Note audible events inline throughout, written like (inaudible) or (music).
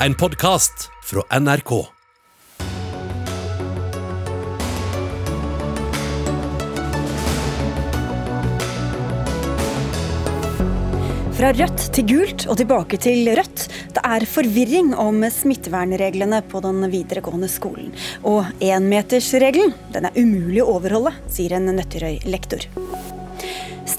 En podkast fra NRK. Fra rødt til gult og tilbake til rødt. Det er forvirring om smittevernreglene på den videregående skolen. Og énmetersregelen den er umulig å overholde, sier en Nøtterøy-lektor.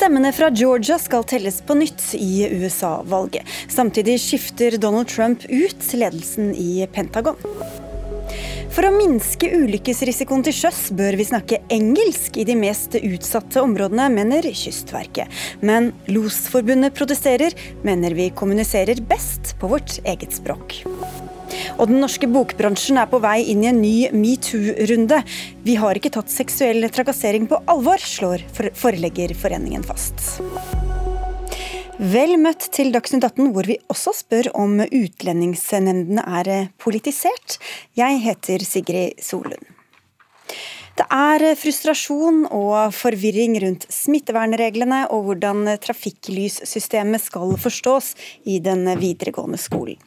Stemmene fra Georgia skal telles på nytt i USA-valget. Samtidig skifter Donald Trump ut ledelsen i Pentagon. For å minske ulykkesrisikoen til sjøs bør vi snakke engelsk i de mest utsatte områdene, mener Kystverket. Men Losforbundet protesterer, mener vi kommuniserer best på vårt eget språk. Og den norske bokbransjen er på vei inn i en ny metoo-runde. Vi har ikke tatt seksuell trakassering på alvor, slår Forleggerforeningen fast. Vel møtt til Dagsnytt 18, hvor vi også spør om utlendingsnemndene er politisert. Jeg heter Sigrid Solund. Det er frustrasjon og forvirring rundt smittevernreglene og hvordan trafikklyssystemet skal forstås i den videregående skolen.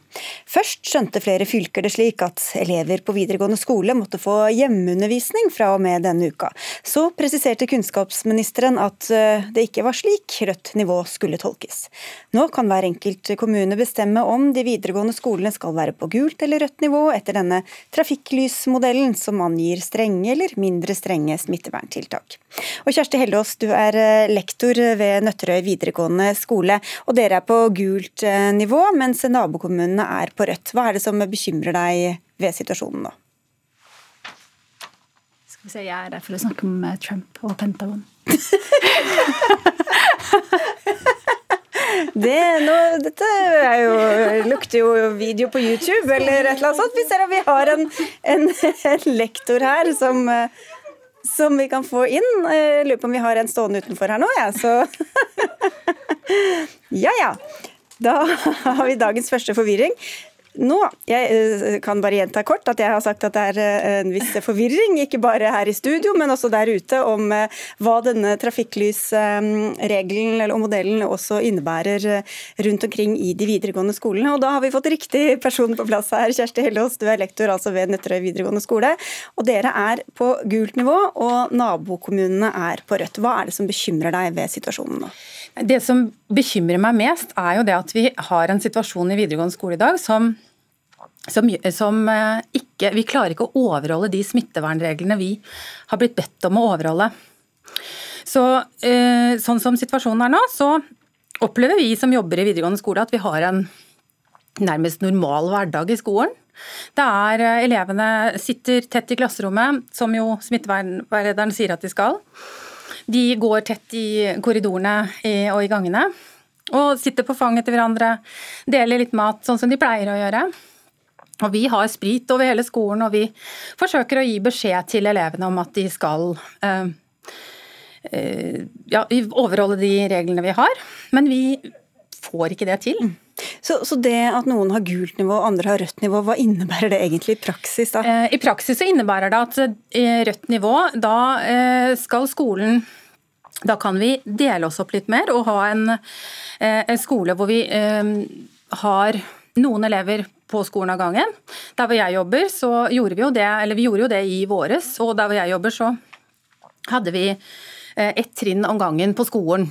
Først skjønte flere fylker det slik at elever på videregående skole måtte få hjemmeundervisning fra og med denne uka. Så presiserte kunnskapsministeren at eh, det ikke var slik rødt nivå skulle tolkes. Nå kan hver enkelt kommune bestemme om de videregående skolene skal være på gult eller rødt nivå etter denne trafikklysmodellen som angir strenge eller mindre strenge smitteverntiltak. Og Kjersti Hellås, du er eh, lektor ved Nøtterøy videregående skole, og dere er på gult eh, nivå, mens nabokommunene tallene er på rødt. Hva er det som bekymrer deg ved situasjonen nå? Skal vi se, Jeg er der for å snakke om eh, Trump og Pentagon. (laughs) Det, nå, dette jo, lukter jo video på YouTube eller et eller annet sånt. Vi ser at vi har en, en, en lektor her som, som, vi kan få inn. Jeg lurer på om vi har en stående utenfor her nå, ja, så (laughs) Ja ja. Da (laughs) har vi dagens første forvirring. Nå, Jeg eh, kan bare gjenta kort at jeg har sagt at det er eh, en viss forvirring, ikke bare her i studio, men også der ute, om eh, hva denne trafikklysregelen eller modellen også innebærer rundt omkring i de videregående skolene. Og Da har vi fått riktig person på plass her. Kjersti Hellås, du er lektor altså ved Nøtterøy videregående skole. Og Dere er på gult nivå, og nabokommunene er på rødt. Hva er det som bekymrer deg ved situasjonen nå? Det som bekymrer meg mest, er jo det at vi har en situasjon i videregående skole i dag som, som, som eh, ikke Vi klarer ikke å overholde de smittevernreglene vi har blitt bedt om å overholde. Så, eh, sånn som situasjonen er nå, så opplever vi som jobber i videregående skole at vi har en nærmest normal hverdag i skolen. Det er eh, Elevene sitter tett i klasserommet, som jo smittevernveilederen sier at de skal. De går tett i korridorene og i gangene. Og sitter på fanget til hverandre, deler litt mat, sånn som de pleier å gjøre. Og Vi har sprit over hele skolen, og vi forsøker å gi beskjed til elevene om at de skal uh, uh, ja, overholde de reglene vi har. Men vi får ikke det til. Så, så, det at noen har gult nivå og andre har rødt nivå, hva innebærer det egentlig i praksis? da? Eh, I praksis så innebærer det at i rødt nivå, da skal skolen da kan vi dele oss opp litt mer og ha en, eh, en skole hvor vi eh, har noen elever på skolen av gangen. Der hvor jeg jobber, så gjorde vi jo det, eller vi gjorde jo det i våres. Og der hvor jeg jobber, så hadde vi eh, ett trinn om gangen på skolen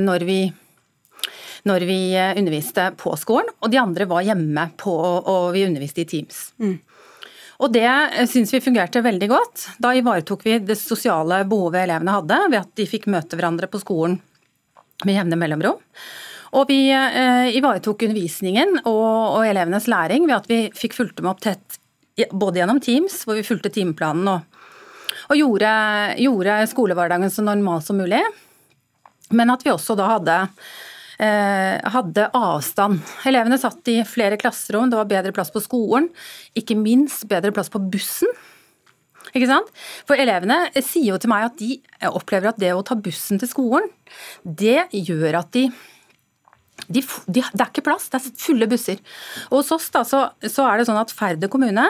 når vi, når vi underviste på skolen. Og de andre var hjemme, på, og vi underviste i Teams. Mm. Og det eh, syns vi fungerte veldig godt. Da ivaretok vi det sosiale behovet elevene hadde, ved at de fikk møte hverandre på skolen med jevne mellomrom. Og vi eh, ivaretok undervisningen og, og, elevenes læring ved at vi fikk fulgt dem opp tett både gjennom Teams, hvor vi fulgte timeplanen og, og gjorde, gjorde skolehverdagen så normal som mulig. Men at vi også da hadde Eh, hadde avstand. Elevene satt i flere klasserom, det var bedre plass på skolen. Ikke minst bedre plass på bussen. Ikke sant? For elevene sier jo til meg at de opplever at det å ta bussen til skolen, det gjør at de de, de, det er ikke plass, det er fulle busser. Og hos oss da, så, så er det sånn at Færder kommune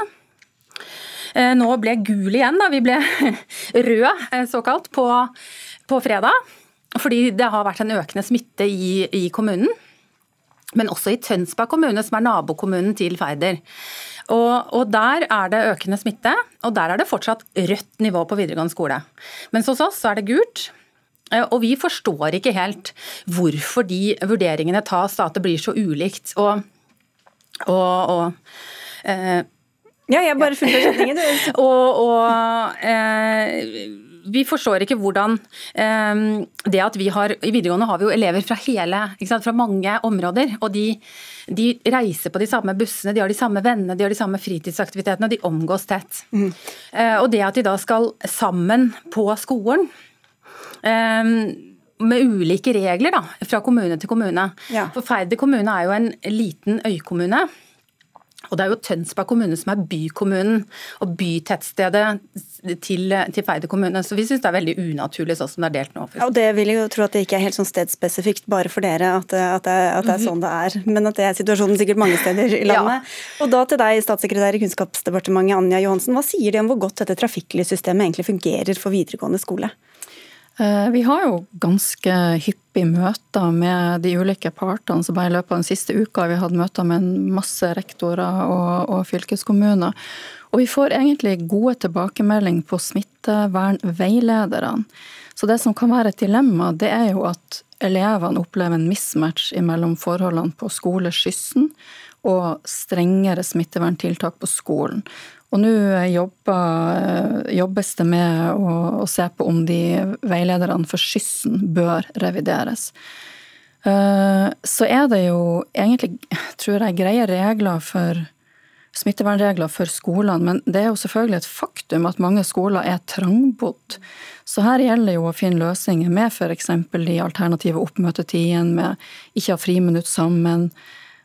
eh, nå ble gul igjen. da, Vi ble (laughs) rød, eh, såkalt, på, på fredag. Fordi det har vært en økende smitte i, i kommunen. men også i Tønsberg kommune, som er nabokommunen til Færder. Og, og, Der er det økende smitte, og der er det fortsatt rødt nivå på videregående skole. Mens hos oss så er det gult. Eh, og vi forstår ikke helt hvorfor de vurderingene tas, at det blir så ulikt. Og, og, og eh, Ja, jeg bare fullfører setningen, du. (laughs) og, og eh, vi forstår ikke hvordan eh, det at vi har I videregående har vi jo elever fra hele, sant, fra mange områder. og de, de, reiser på de samme bussene, de har de samme vennene, de har de samme fritidsaktivitetene, og de omgås tett. Mm. Eh, og det at de da skal sammen på skolen eh, med ulike regler da, fra kommune til kommune. Ja. For Færder kommune er jo en liten øykommune. Og det er jo Tønsberg kommune som er bykommunen og bytettstedet til, til Feide kommune. Så vi syns det er veldig unaturlig sånn som det er delt nå. Ja, og Det vil jeg jo tro at det ikke er helt sånn stedspesifikt bare for dere at, at, det, at, det, er sånn det er. Men at det er situasjonen sikkert mange steder i (laughs) landet. Ja. Og da til deg, statssekretær i Kunnskapsdepartementet Anja Johansen. Hva sier de om hvor godt dette trafikklyssystemet egentlig fungerer for videregående skole? Eh, vi har jo ganske hyppig møter med de ulike partene. så bare I løpet av den siste uka har vi hatt møter med masse rektorer og, og fylkeskommuner. Og vi får egentlig gode tilbakemeldinger på smittevernveilederne. Så det som kan være et dilemma, det er jo at elevene opplever en mismatch mellom forholdene på skoleskyssen og strengere smitteverntiltak på skolen. Og nå jobbes det med å, å, se på om de veilederne for skyssen bør revideres. Eh, så er det jo egentlig, tror jeg, greie regler for smittevernregler for skolene, men det er jo selvfølgelig et faktum at mange skoler er trangbodd. Så her gjelder jo å finne løsninger med f.eks. de alternative oppmøtetidene, med ikke ha friminutt sammen,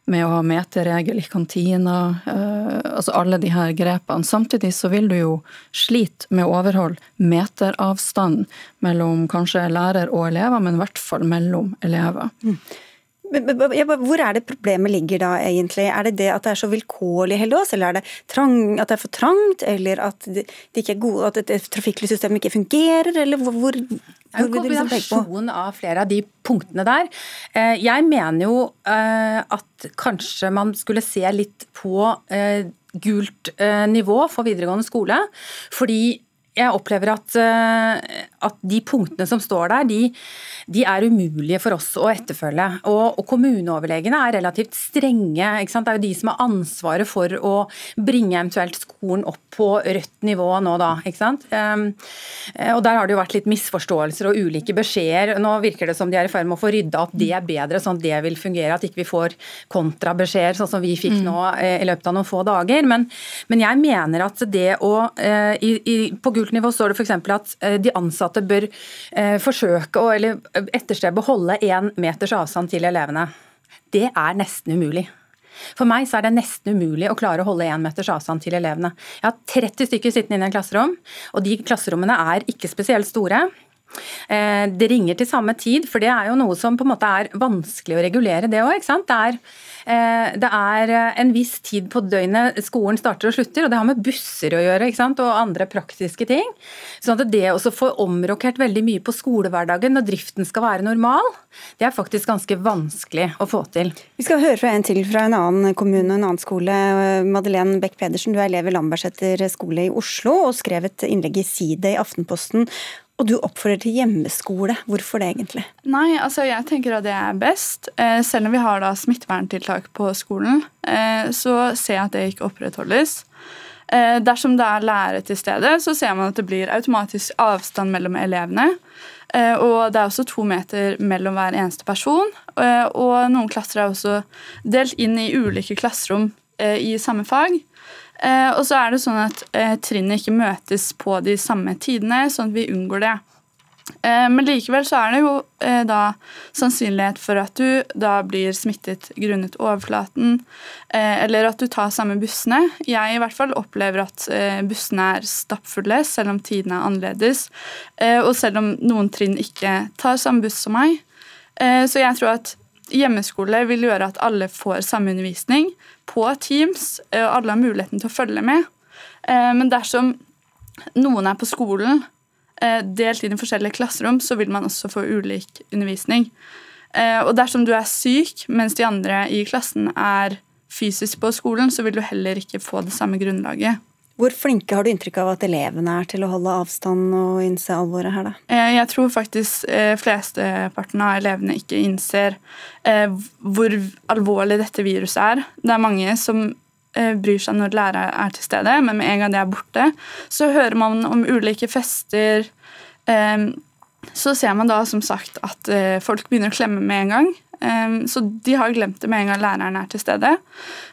med å ha meterregel i kantina, eh, altså alle de her grepene. Samtidig så vil du jo slite med å overholde meteravstand mellom kanskje lærer og elever, men i hvert fall mellom elever. Mm. Hvor er det problemet ligger da, egentlig? Er det det at det er så vilkårlig hele oss, eller er det trang, at det er for trangt, eller at det, det ikke er gode, at et trafikklyssystemet ikke fungerer, eller hvor, hvor, det er en liksom kombinasjon av flere av de punktene der. Eh, jeg mener jo eh, at kanskje man skulle se litt på eh, gult nivå for videregående skole. Fordi jeg opplever at, eh, at, de punktene som står der, de, de er umulige for oss å etterfølge. Og, og kommuneoverlegene er relativt strenge. Det er jo de som har ansvaret for å bringe eventuelt skolen opp på rødt nivå nå, da. Um, og der har det jo vært litt misforståelser og ulike beskjeder. Nå virker det som de er i ferd med å få rydda opp det er bedre, sånn at det vil fungere. At ikke vi får kontrabeskjeder, sånn som vi fikk mm. nå eh, i løpet av noen få dager. Men, men jeg mener at det å i, i, på gul kult nivå står det f.eks. at eh, de ansatte bør eh, forsøke å eller etterstrebe å holde én meters avstand til elevene. Det er nesten umulig. For meg så er det nesten umulig å klare å holde én meters avstand til elevene. Jeg har 30 stykker sittende inne i en klasserom, og de klasserommene er ikke spesielt store. Eh, det ringer til samme tid, for det er jo noe som på en måte er vanskelig å regulere, det òg. Det er Eh, eh, en viss tid på døgnet skolen starter og slutter, og det har med busser å gjøre og andre praktiske ting. Sånn at det å få omrokert veldig mye på skolehverdagen når driften skal være normal, det er faktisk ganske vanskelig å få til. Vi skal høre fra en til fra en annen kommune, og en annen skole. Madeleine Beck Pedersen, du er elev ved Lambertseter skole i Oslo og skrev et innlegg i Side i Aftenposten og du oppfordrer til hjemmeskole. Hvorfor det, egentlig? Nei, altså jeg tenker at det er best. Eh, selv om vi har da smitteverntiltak på skolen, eh, så ser jeg at det ikke opprettholdes. Eh, dersom det er lærere til stede, så ser man at det blir automatisk avstand mellom elevene. Og det er også to meter mellom hver eneste person. Og noen klasser er også delt inn i ulike klasserom i samme fag. Eh, og så er det sånn at eh, trinnene ikke møtes på de samme tidene, sånn at vi unngår det. Eh, men likevel så er det jo da sannsynlighet for at du da blir smittet grunnet overflaten, eller at du tar samme bussene. Jeg i hvert fall opplever at bussene er stappfulle, selv om tidene er annerledes, og selv om noen trinn ikke tar samme buss som meg. Så jeg tror at hjemmeskole vil gjøre at alle får samme undervisning på Teams, og alle har muligheten til å følge med. Eh, men dersom noen er på skolen, eh, delt inn i forskjellige klasserom, så vil man også få ulik undervisning. Eh, og dersom du er syk mens de andre i klassen er fysisk på skolen, så vil du heller ikke få det samme grunnlaget. Hvor flinke har du inntrykk av at elevene er til å holde avstand og innse alvoret her, da? Eh, jeg tror faktisk eh, flesteparten av elevene ikke innser eh, hvor alvorlig dette viruset er. Det er mange som bryr seg når lærere er til stede, men med en gang de er borte, så hører man om ulike fester. Så ser man da som sagt at folk begynner å klemme med en gang. Så de har glemt det med en gang læreren er til stede.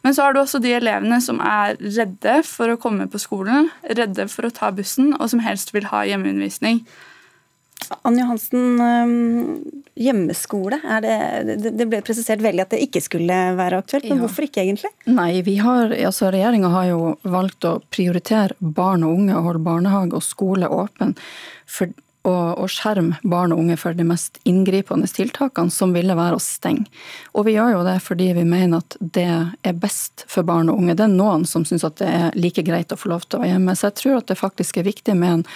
Men så har du også de elevene som er redde for å komme på skolen, redde for å ta bussen, og som helst vil ha hjemmeundervisning. Anne Johansen, hjemmeskole. Det, det, ble presisert veldig at det ikke skulle være aktuelt, men ja. hvorfor ikke egentlig? Nei, vi har, altså Regjeringa har jo valgt å prioritere barn og unge og holde barnehage og skole åpen. For og skjerme barn og unge for de mest inngripende tiltakene, som ville være å stenge. Og vi gjør jo det fordi vi mener at det er best for barn og unge. Det er noen som syns at det er like greit å få lov til å være hjemme. Så jeg tror at det faktisk er viktig med en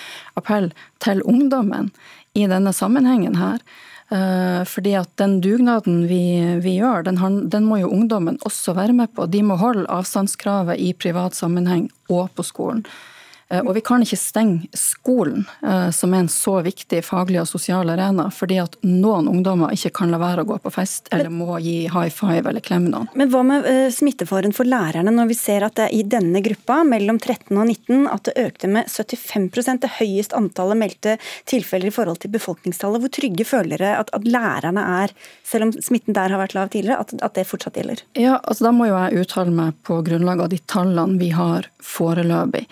appell til ungdommen i denne sammenhengen her. Eh, fordi at den dugnaden vi, vi gjør, den, den, må jo ungdommen også være med på. De må holde avstandskravet i privat sammenheng og på skolen. Eh, og vi kan ikke stenge skolen, eh, som er en så viktig faglig og sosial arena, fordi at noen ungdommer ikke kan la være å gå på fest, eller må gi high five eller klemme noen. Men hva med eh, smittefaren for lærerne, når vi ser at det er i denne gruppa, mellom 13 og 19, at det økte med 75% det høyest antallet meldte tilfeller i forhold til befolkningstallet. Hvor trygge føler dere at, at, lærerne er, selv om smitten der har vært lav tidligere, at, at det fortsatt gjelder? Ja, altså Da må jo jeg uttale meg på grunnlag av de tallene vi har foreløpig.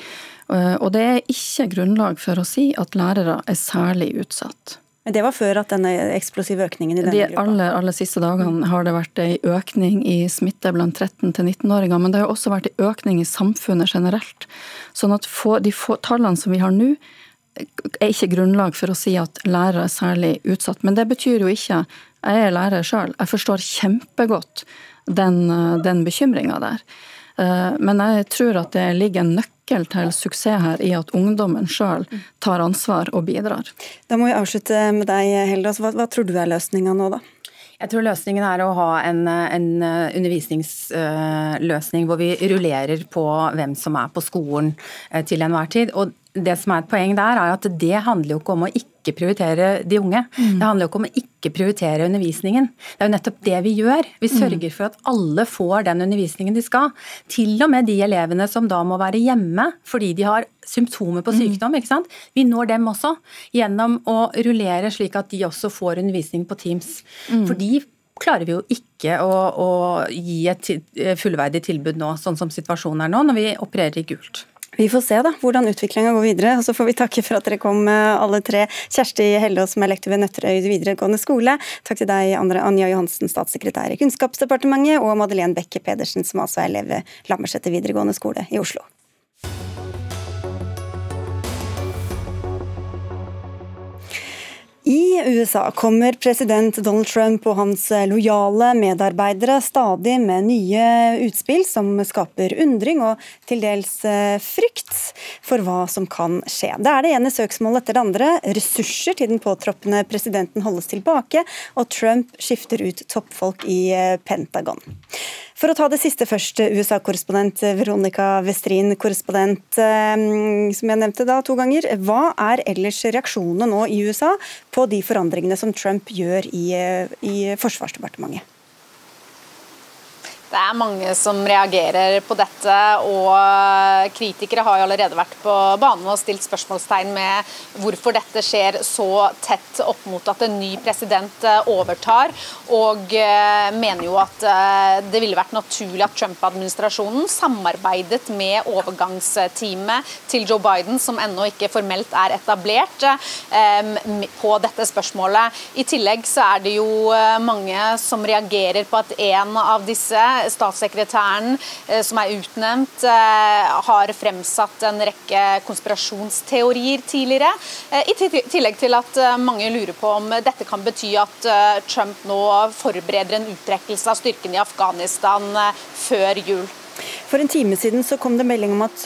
Eh, og det er ikke grunnlag for å si at lærere er særlig utsatt. Men Det var før at denne eksplosive økningen i denne De aller, aller siste dagene har det vært en økning i smitte blant 13- 19-åringer, men det har også vært en økning i samfunnet generelt. Sånn at de få tallene som vi har nå, er ikke grunnlag for å si at lærere er særlig utsatt. Men det betyr jo ikke Jeg er lærer sjøl, jeg forstår kjempegodt den, den bekymringa der. Eh, men jeg tror at det ligger en nøkkel nøkkel til suksess her i at ungdommen sjøl tar ansvar og bidrar. Da må vi avslutte med deg, Helda. Hva, hva tror du er løsninga nå, da? Jeg tror løsningen er å ha en, en undervisningsløsning hvor vi rullerer på hvem som er på skolen eh, til enhver tid. Og det som er et poeng der, er at det handler jo ikke om å ikke prioritere de unge. Mm. Det handler jo ikke om å ikke prioritere undervisningen. Det er jo nettopp det vi gjør. Vi mm. sørger for at alle får den undervisningen de skal. Til og med de elevene som da må være hjemme fordi de har symptomer på mm. sykdom. ikke sant? Vi når dem også gjennom å rullere slik at de også får undervisning på Teams. Mm. For de klarer vi jo ikke å, å gi et fullverdig tilbud nå, sånn som situasjonen er nå, når vi opererer i gult. Vi får se da, hvordan utviklinga går videre. og Så får vi takke for at dere kom alle tre. Kjersti Hellås, som er lektor ved Nøtterøy videregående skole. Takk til deg, Anja Johansen, statssekretær i Kunnskapsdepartementet. Og Madeleine Bekke Pedersen, som altså er elev ved Lammerseter videregående skole i Oslo. I USA kommer president Donald Trump og hans lojale medarbeidere stadig med nye utspill som skaper undring og til dels eh, frykt for hva som kan skje. Det er det ene søksmålet etter det andre. Ressurser til den påtroppende presidenten holdes tilbake, og Trump skifter ut toppfolk i eh, Pentagon. For å ta det siste først, USA-korrespondent Veronica Westrin, korrespondent eh, som jeg nevnte da to ganger. Hva er ellers reaksjonene nå i USA på de forandringene som Trump gjør i, eh, i Forsvarsdepartementet? Det er mange som reagerer på dette, og kritikere har jo allerede vært på banen og stilt spørsmålstegn med hvorfor dette skjer så tett opp mot at en ny president eh, overtar, og eh, mener jo at eh, det ville vært naturlig at Trump-administrasjonen samarbeidet med overgangsteamet til Joe Biden, som ennå ikke formelt er etablert, på dette spørsmålet. I tillegg så er det jo mange som reagerer på at en av disse Statssekretæren eh, som er utnevnt, eh, har fremsatt en rekke konspirasjonsteorier tidligere. Eh, I tillegg til at mange lurer på om dette kan bety at Trump nå forbereder en uttrekkelse av styrken i Afghanistan før jul. For en time siden så kom det melding om at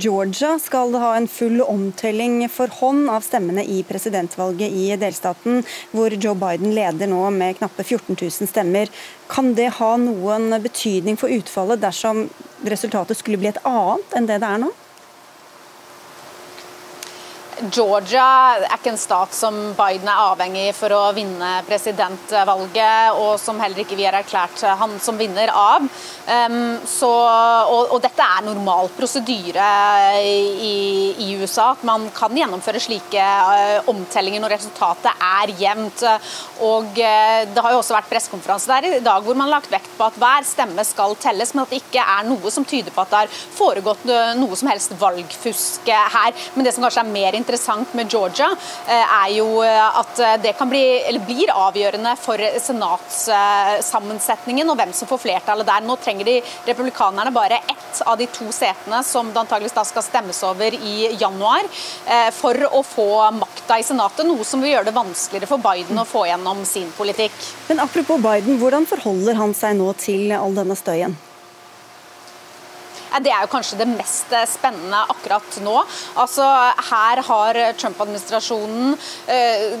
Georgia skal ha en full omtelling for hånd av stemmene i presidentvalget i delstaten, hvor Joe Biden leder nå med knappe 14 000 stemmer. Kan det ha noen betydning for utfallet dersom resultatet skulle bli et annet enn det det er nå? Georgia er ikke en stat som Biden er avhengig for å vinne presidentvalget, og som heller ikke vi har erklært han som vinner av. Um, så, og, og, dette er normal prosedyre i, i, USA, at man kan gjennomføre slike uh, omtellinger når resultatet er jevnt. Og uh, Det har jo også vært pressekonferanse der i dag hvor man har lagt vekt på at hver stemme skal telles, men at det ikke er noe som tyder på at det har foregått noe som helst valgfusk her. Men det som kanskje er mer interessant interessant med Georgia, eh, er jo eh, at eh, det bli, blir avgjørende for senatssammensetningen og hvem som får flertallet der. Nå trenger de republikanerne bare ett av de to setene som det antageligvis da skal stemmes over i januar, for å få makta i Senatet, noe som vil gjøre det vanskeligere for Biden å få gjennom sin politikk. Men apropos Biden, hvordan forholder han seg nå til all denne støyen? Det er jo kanskje det mest spennende akkurat nå. Altså, her har Trump-administrasjonen eh,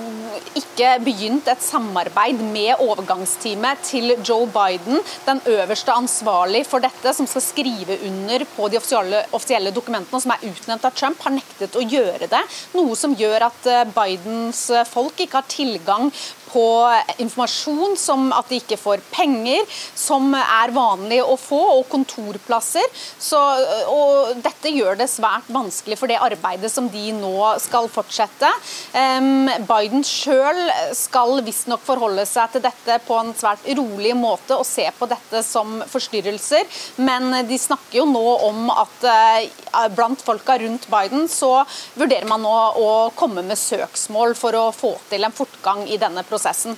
ikke begynt et samarbeid med overgangsteamet til Joe Biden, den øverste ansvarlig for dette, som skal skrive under på de offisielle, offisielle dokumentene som er utnevnt av Trump, har nektet å gjøre det. Noe som gjør at eh, Bidens folk ikke har tilgang på informasjon som at de ikke får penger, som er vanlig å få, og kontorplasser. Så, og dette gjør det svært vanskelig for det arbeidet som de nå skal fortsette. Biden sjøl skal visstnok forholde seg til dette på en svært rolig måte og se på dette som forstyrrelser, men de snakker jo nå om at uh, blant folka rundt Biden så vurderer man nå å komme med søksmål for å få til en fortgang i denne prosessen prosessen.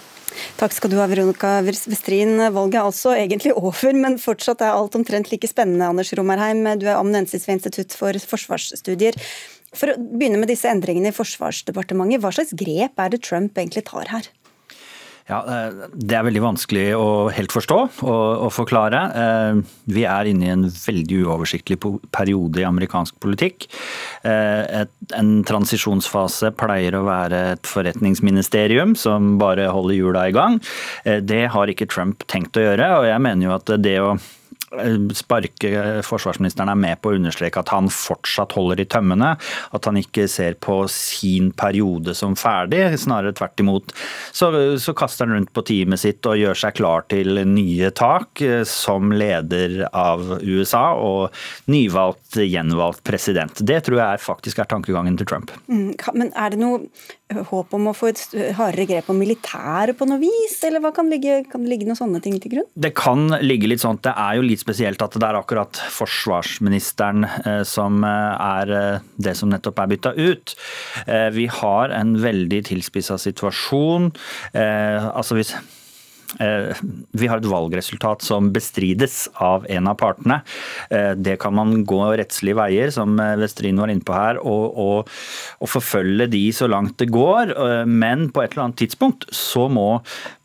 Takk skal du ha, Veronica Westrin. Valget er altså egentlig (laughs) over, men fortsatt er alt omtrent like spennende. Anders Romerheim, du er amanuensis ved Institutt for forsvarsstudier. For å begynne med disse endringene i Forsvarsdepartementet, hva slags grep er det Trump egentlig tar her? Ja, eh, Det er veldig vanskelig å helt forstå og, og forklare. Eh, vi er inne i en veldig uoversiktlig periode i amerikansk politikk. Eh, en transisjonsfase pleier å være et forretningsministerium som bare holder hjula i gang. Det har ikke Trump tenkt å gjøre, og jeg mener jo at det å sparke forsvarsministeren er med på å understreke at han fortsatt holder i tømmene. At han ikke ser på sin periode som ferdig, snarere tvert imot. Så, så kaster han rundt på teamet sitt og gjør seg klar til nye tak eh, som leder av USA og nyvalgt, gjenvalgt president. Det tror jeg faktisk er tankegangen til Trump. Mm, men er det noe håp om å få et hardere grep om militæret på noe vis, eller hva kan, ligge, kan det ligge noen sånne ting til grunn? Det kan ligge litt sånn. Det er jo litt spesielt at det er akkurat forsvarsministeren eh, som eh, er eh, det som nettopp er bytta ut. Vi har en veldig tilspissa situasjon. Altså hvis vi har et valgresultat som bestrides av en av partene. Eh, det kan man gå rettslige veier, som Westrin var inne på her, og, og, og, forfølge de så langt det går. Eh, men på et eller annet tidspunkt så må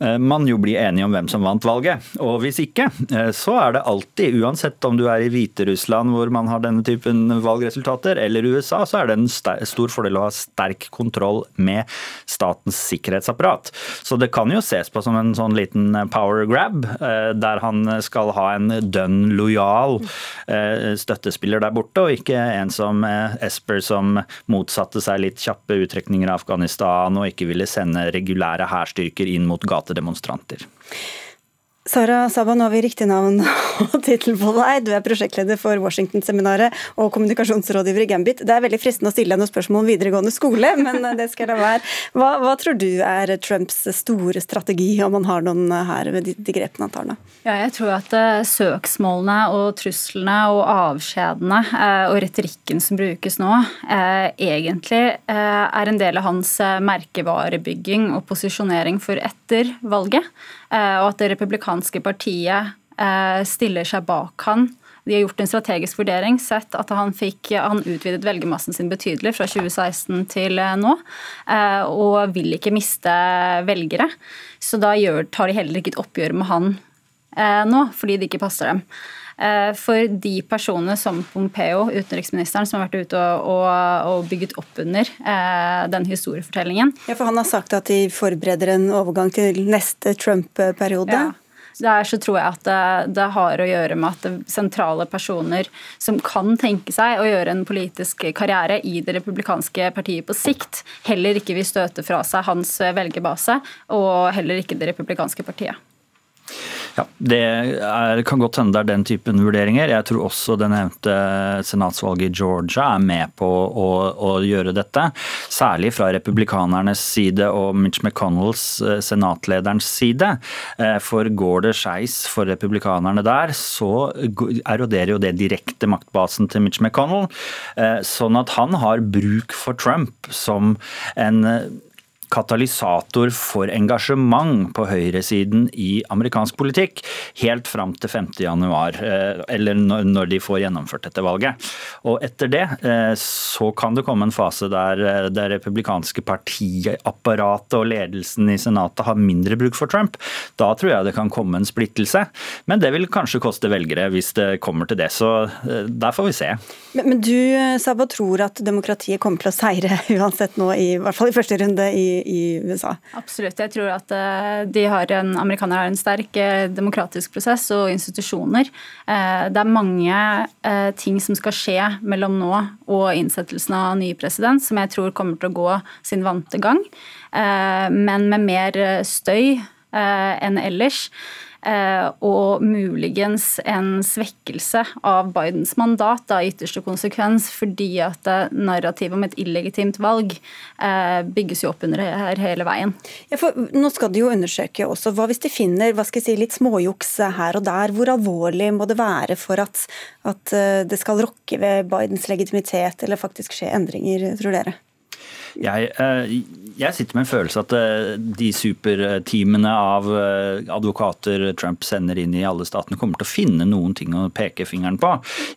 man jo bli enige om hvem som vant valget. Og hvis ikke, så er det alltid, uansett om du er i Hviterussland hvor man har denne typen valgresultater, eller USA, så er det en stor fordel å ha sterk kontroll med statens sikkerhetsapparat. Så det kan jo ses på som en sånn liten liten power grab, eh, der han skal ha en dønn lojal eh, støttespiller der borte, og ikke en som eh, Esper som motsatte seg litt kjappe uttrekninger av Afghanistan og ikke ville sende regulære hærstyrker inn mot gatedemonstranter. Sara Saba, nå har vi riktig navn og (laughs) tittel på deg. Du er prosjektleder for Washington-seminaret og kommunikasjonsrådgiver i Gambit. Det er veldig fristende å stille deg noen spørsmål om videregående skole, (laughs) men det skal jeg la være. Hva, hva, tror du er Trumps store strategi, om han har noen her ved de, de grepene han tar nå? Ja, jeg tror at uh, søksmålene og truslene og avskjedene uh, og retorikken som brukes nå, uh, egentlig er en del av hans merkevarebygging og posisjonering for etter valget. Og at det republikanske partiet stiller seg bak han de har gjort en strategisk vurdering, sett at han, fikk, han utvidet velgermassen sin betydelig fra 2016 til nå, og vil ikke miste velgere. Så da tar de heller ikke et oppgjør med han Eh, nå, fordi det ikke passer dem. For de personene som Pompeo, utenriksministeren, som har vært ute og, og, og bygget opp under den historiefortellingen. Ja, for Han har sagt at de forbereder en overgang til neste Trump-periode. Ja. Der så tror jeg at det, det, har å gjøre med at sentrale personer som kan tenke seg å gjøre en politisk karriere i det republikanske partiet på sikt, heller ikke vil støte fra seg hans velgerbase, og heller ikke det republikanske partiet. Ja, Det er, kan godt hende det er den typen vurderinger. Jeg tror også det nevnte senatsvalget i Georgia er med på å, å, gjøre dette. Særlig fra republikanernes side og Mitch McConnells, eh, senatlederens side. Eh, for går det skeis for republikanerne der, så eroderer jo det direkte maktbasen til Mitch McConnell. Eh, sånn at han har bruk for Trump som en katalysator for engasjement på høyresiden i amerikansk politikk helt fram til 5.1, eh, eller når de får gjennomført dette valget. Og etter det eh, så kan det komme en fase der eh, det republikanske partiapparatet og ledelsen i Senatet har mindre bruk for Trump. Da tror jeg det kan komme en splittelse, men det vil kanskje koste velgere hvis det kommer til det. Så der får vi se. Men, men du Saba, tror at demokratiet kommer til å seire (laughs) uansett nå, i, i hvert fall i første runde i i USA. Absolutt. Jeg tror at eh, de har en, amerikanere har en sterk eh, demokratisk prosess og institusjoner. Eh, det er mange ting som skal skje mellom nå og innsettelsen av ny president, som jeg tror kommer til å gå sin vante gang, men med mer støy enn ellers. Eh, og muligens en svekkelse av Bidens mandat da, i ytterste konsekvens, fordi at eh, narrativet om et illegitimt valg eh, bygges jo opp under her hele veien. Ja, nå skal de jo undersøke også, hva hvis de finner hva skal jeg si, litt småjuks her og der? Hvor alvorlig må det være for at, at det skal rokke ved Bidens legitimitet eller faktisk skje endringer, tror dere? Jeg, eh, jeg, sitter med en følelse at eh, de superteamene av eh, advokater Trump sender inn i alle statene, kommer til å finne noen ting å peke fingeren på.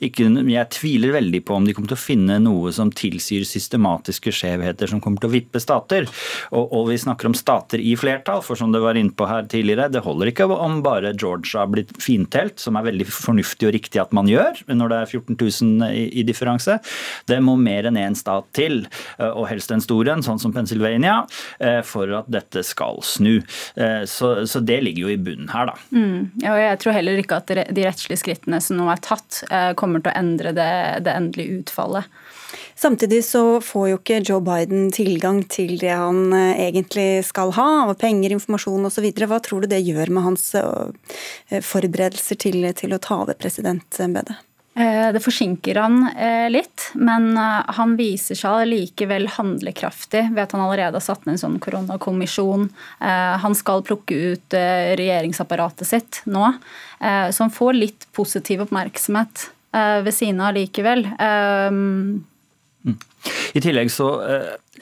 Ikke, jeg tviler veldig på om de kommer til å finne noe som tilsier systematiske skjevheter som kommer til å vippe stater. Og, og vi snakker om stater i flertall, for som det var inne på her tidligere, det holder ikke om bare Georgia blitt fintelt, som er veldig fornuftig og riktig at man gjør når det er 14 000 i, i differanse. Det må mer enn én stat til, og helst en stor en, sånn som Pennsylvania, eh, for at dette skal snu. Eh, så, så det ligger jo i bunnen her, da. Mm. Ja, og jeg tror heller ikke at de rettslige skrittene som nå er tatt, eh, kommer til å endre det, det endelige utfallet. Samtidig så får jo ikke Joe Biden tilgang til det han egentlig skal ha, av penger, informasjon osv. Hva tror du det gjør med hans forberedelser til, til å ta over presidentembetet? Eh, det forsinker han eh, litt, men eh, han viser seg likevel handlekraftig ved at han allerede har satt ned en sånn koronakommisjon. Han skal plukke ut regjeringsapparatet sitt nå, så han får litt positiv oppmerksomhet ved siden av likevel. Mm. I tillegg så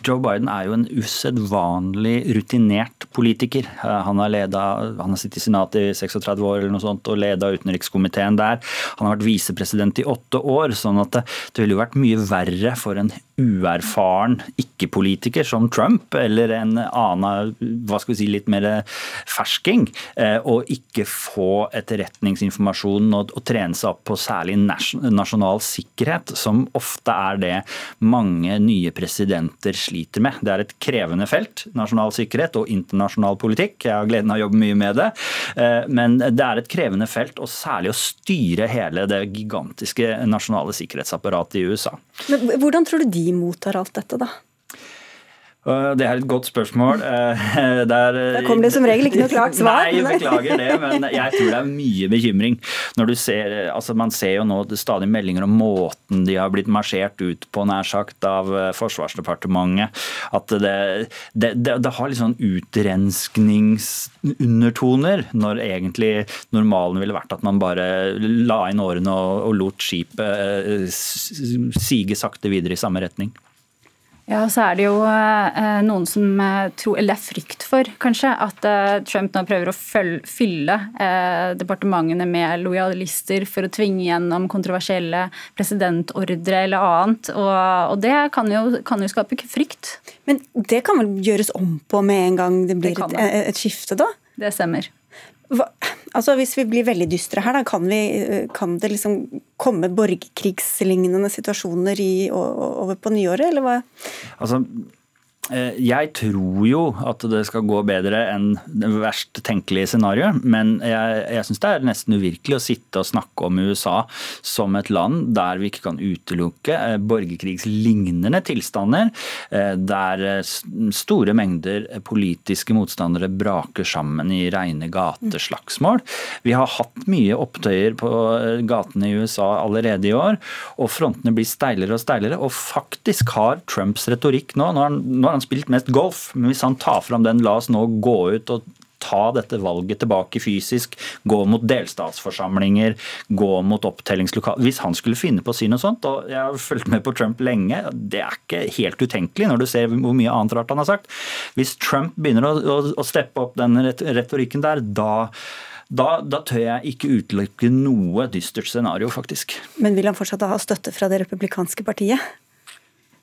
Joe Biden er jo en usedvanlig rutinert politiker. Eh, han har, ledet, han har sittet i Senatet i 36 år eller noe sånt, og leda utenrikskomiteen der. Han har vært visepresident i åtte år, sånn at det, det ville jo vært mye verre for en uerfaren ikke-politiker som Trump, eller en annen hva skal vi si, litt mer fersking, å eh, ikke få etterretningsinformasjon og, og trene seg opp på særlig nasjonal sikkerhet, som ofte er det mange nye presidenter med. Det er et krevende felt, nasjonal sikkerhet og internasjonal politikk. Jeg har gleden av å jobbe mye med det. Eh, men det er et krevende felt, og særlig å styre hele det gigantiske nasjonale sikkerhetsapparatet i USA. Men hvordan tror du de mottar alt dette, da? Det er et godt spørsmål. (laughs) Der, da kommer det som regel ikke noe (laughs) klart svar. Nei, beklager det, men jeg tror det er mye bekymring. Når du ser, altså Man ser jo nå stadig meldinger om måten de har blitt marsjert ut på, nær sagt, av eh, Forsvarsdepartementet. At det, det, det, det har litt sånn utrenskningsundertoner, når egentlig normalen ville vært at man bare la inn årene og, og lot skipet eh, sige sakte videre i samme retning. Ja, så er det jo eh, noen som eh, tror, eller det er frykt for, kanskje, at eh, Trump nå prøver å fylle departementene med lojalister for å tvinge gjennom kontroversielle presidentordre eller annet. Og, og det kan jo, kan jo, skape frykt. Men det kan vel gjøres om på med en gang det blir det et, et skifte, da? Det stemmer. Hva, altså Hvis vi blir veldig dystre her, da, kan, vi, kan det liksom komme borgerkrigslignende situasjoner i, over på nyåret, eller hva? Altså, Eh, jeg tror jo at det skal gå bedre enn det verst tenkelige scenarioet, men jeg, jeg syns det er nesten uvirkelig å sitte og snakke om USA som et land der vi ikke kan utelukke eh, borgerkrigslignende tilstander, eh, der store mengder politiske motstandere braker sammen i rene gateslagsmål. Vi har hatt mye opptøyer på gatene i USA allerede i år, og frontene blir steilere og steilere. Og faktisk har Trumps retorikk nå, nå har han spilt mest golf, men hvis han tar fram den 'la oss nå gå ut og ta dette valget tilbake fysisk, gå mot delstatsforsamlinger, gå mot opptellingslokal Hvis han skulle finne på å si noe sånt, og jeg har fulgt med på Trump lenge, det er ikke helt utenkelig når du ser hvor mye annet rart han har sagt. Hvis Trump begynner å, å, å steppe opp den retorikken der, da da, da, tør jeg ikke utelukke noe dystert scenario, faktisk. Men vil han fortsatt ha støtte fra det republikanske partiet?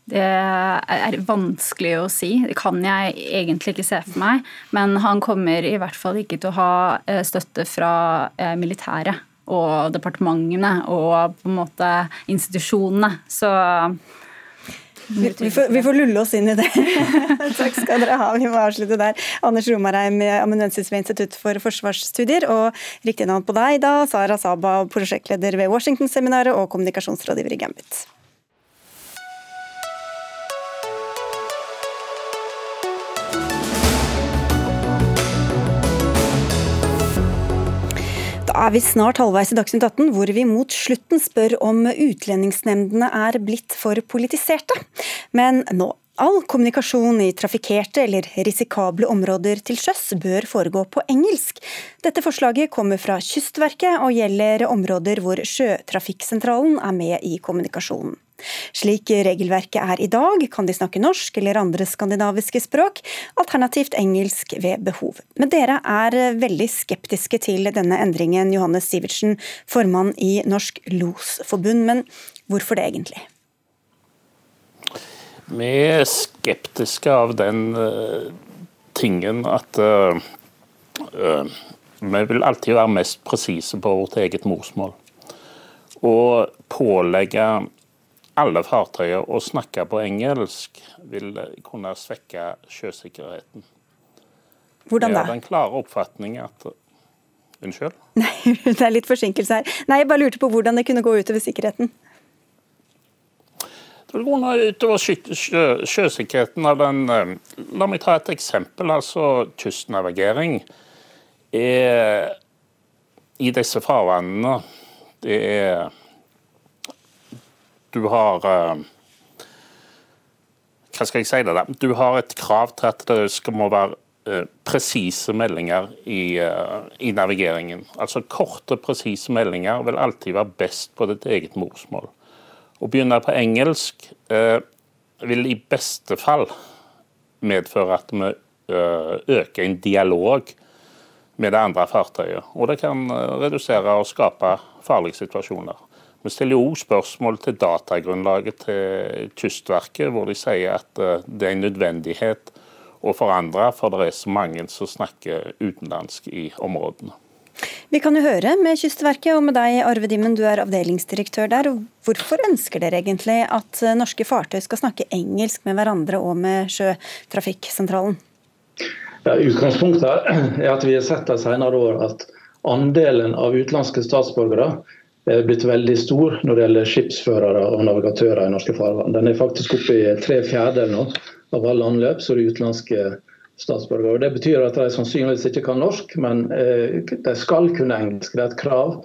Det er vanskelig å si. Det kan jeg egentlig ikke se for meg. Men han kommer i hvert fall ikke til å ha eh, støtte fra eh, militæret og departementene og på en måte institusjonene. Så vi, vi, får, vi, får, lulle oss inn i det. (laughs) Takk skal dere ha. Vi må avslutte der. Anders Romarheim, amanuensis ved Institutt for forsvarsstudier, og riktig navn på deg, da, Sara Saba, prosjektleder ved Washington-seminaret og kommunikasjonsrådgiver i Gambit. Er vi snart halvveis i Dagsnytt 18, hvor vi mot slutten spør om utlendingsnemndene er blitt for politiserte. Men nå All kommunikasjon i trafikkerte eller risikable områder til sjøs bør foregå på engelsk. Dette forslaget kommer fra Kystverket og gjelder områder hvor Sjøtrafikksentralen er med i kommunikasjonen. Slik regelverket er i dag, kan de snakke norsk eller andre skandinaviske språk, alternativt engelsk ved behov. Men dere er veldig skeptiske til denne endringen, Johannes Sivertsen, formann i Norsk Losforbund. Men hvorfor det egentlig? Vi er skeptiske av den uh, tingen at uh, uh, vi vil alltid være mest presise på vårt eget morsmål. Og pålegge alle fartøyer å snakke på engelsk vil kunne svekke sjøsikkerheten. Hvordan da? Jeg har den klare oppfatning at Unnskyld? (laughs) Nei, det er litt forsinkelse her. Nei, Jeg bare lurte på hvordan det kunne gå utover sikkerheten. Det vil gå utover sjø, sjøsikkerheten av den eh, La meg ta et eksempel. altså Kystnavigering er i disse farvannene Det er Du har eh, Hva skal jeg si det da? Du har et krav til at det skal må være eh, presise meldinger i, i, navigeringen. Altså Korte, presise meldinger vil alltid være best på ditt eget morsmål. Å begynne på engelsk eh, vil i beste fall medføre at vi eh, øker en dialog med det andre fartøyet. Og det kan eh, redusere og skape farlige situasjoner. Vi stiller jo spørsmål til datagrunnlaget til Kystverket, hvor de sier at eh, det er en nødvendighet å forandre, for det er så mange som snakker utenlandsk i områdene. Vi kan jo høre med Kystverket og med deg, Arve Dimmen, du er avdelingsdirektør der. Hvorfor ønsker dere egentlig at norske fartøy skal snakke engelsk med hverandre og med Sjøtrafikksentralen? Ja, utgangspunktet er at vi har sett de senere år at andelen av utenlandske statsborgere er blitt veldig stor når det gjelder skipsførere og navigatører i norske farvann. Den er faktisk oppe i tre fjerdedeler nå av alle anløp, det er utenlandske statsborgere. Det betyr at de sannsynligvis ikke kan norsk, men eh, de skal kunne engelsk. Det er et krav.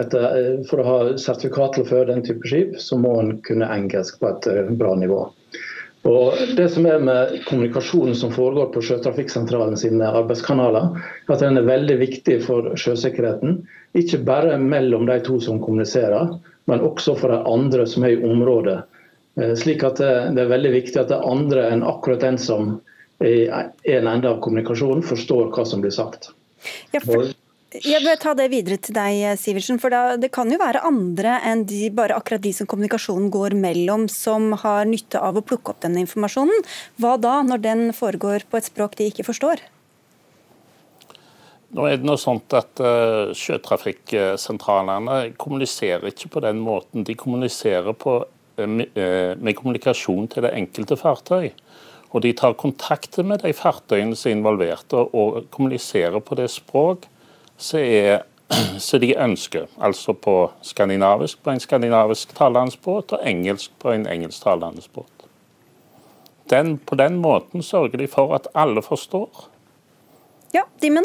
Eh, for å ha sertifikat til å føre den type skip, så må en kunne engelsk på et eh, bra nivå. Og det som er med Kommunikasjonen som foregår på Sjøtrafikksentralen sine arbeidskanaler, at den er veldig viktig for sjøsikkerheten. Ikke bare mellom de to som kommuniserer, men også for de andre som er i området. Slik at Det er veldig viktig at er andre enn akkurat den som i en ende av kommunikasjonen forstår hva som blir sagt. Ja, for, jeg vil ta det videre til deg, Sivertsen. for da, Det kan jo være andre enn de, bare akkurat de som kommunikasjonen går mellom, som har nytte av å plukke opp denne informasjonen. Hva da, når den foregår på et språk de ikke forstår? Nå er det noe sånt at uh, Sjøtrafikksentralene kommuniserer ikke på den måten. De kommuniserer på, uh, med kommunikasjon til det enkelte fartøy. Og de tar kontakt med de fartøyene som er involverte, og kommuniserer på det språk som (clears throat) de ønsker. Altså på skandinavisk på en skandinavisk talende båt, og engelsk på en engelsktalende båt. Den, på den måten sørger de for at alle forstår. Ja, Dimmen?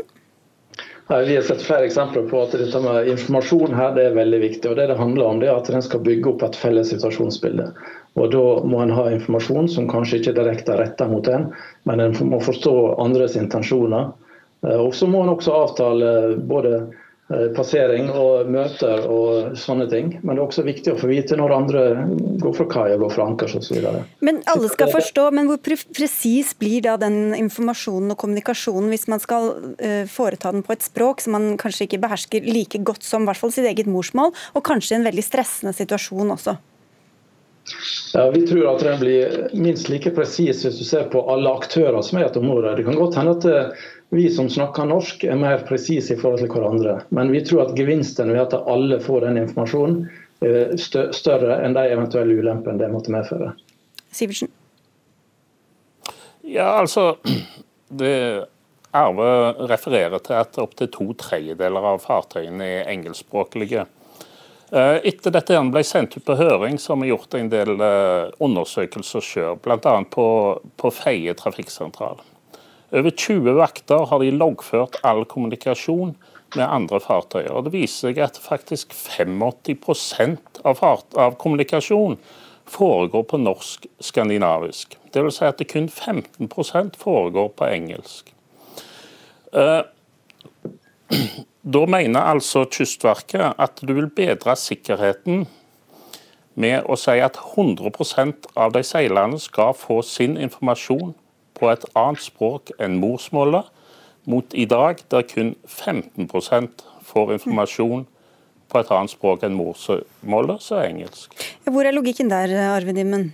Vi har sett flere eksempler på at dette med informasjon her det er veldig viktig. og Det det handler om det er at en skal bygge opp et felles situasjonsbilde. Og Da må en ha informasjon som kanskje ikke direkte er retta mot en, men en må forstå andres intensjoner. Eh, og Så må en også avtale både Eh, passering og møter og sånne ting. Men det er også viktig å få vite når andre går fra kai og går fra ankers osv. Men alle skal forstå, men hvor presis blir da den informasjonen og kommunikasjonen hvis man skal foreta den på et språk som man kanskje ikke behersker like godt som i hvert fall sitt eget morsmål, og kanskje i en veldig stressende situasjon også? Ja, Vi tror at den blir minst like presis hvis du ser på alle aktører som er i et område. Det kan godt hende at vi som snakker norsk er mer presise i forhold til hverandre. Men vi tror at gevinsten ved at alle får den informasjonen er større enn de eventuelle ulempene det måtte medføre. Sivertsen? Ja, altså (clears throat) det Arve refererer til at opptil to tredjedeler av fartøyene er engelskspråklige. Eh, etter dette ble sendt ut på høring, så har vi gjort en del eh, undersøkelser sjøl, bl.a. på, på Feie trafikksentral. Over 20 vakter har de loggført all kommunikasjon med andre fartøyer. og Det viser seg at faktisk 85 av, fart, av kommunikasjon foregår på norsk-skandinavisk. Dvs. Si at det kun 15% foregår på engelsk. Eh, (clears throat) da mener altså Kystverket at du vil bedre sikkerheten med å si at 100% av de seilerne skal få sin informasjon på et annet språk enn morsmålet, mot i dag der kun 15% får informasjon på et annet språk enn morsmålet, så er engelsk. Hvor er logikken der, Arve Dimmen?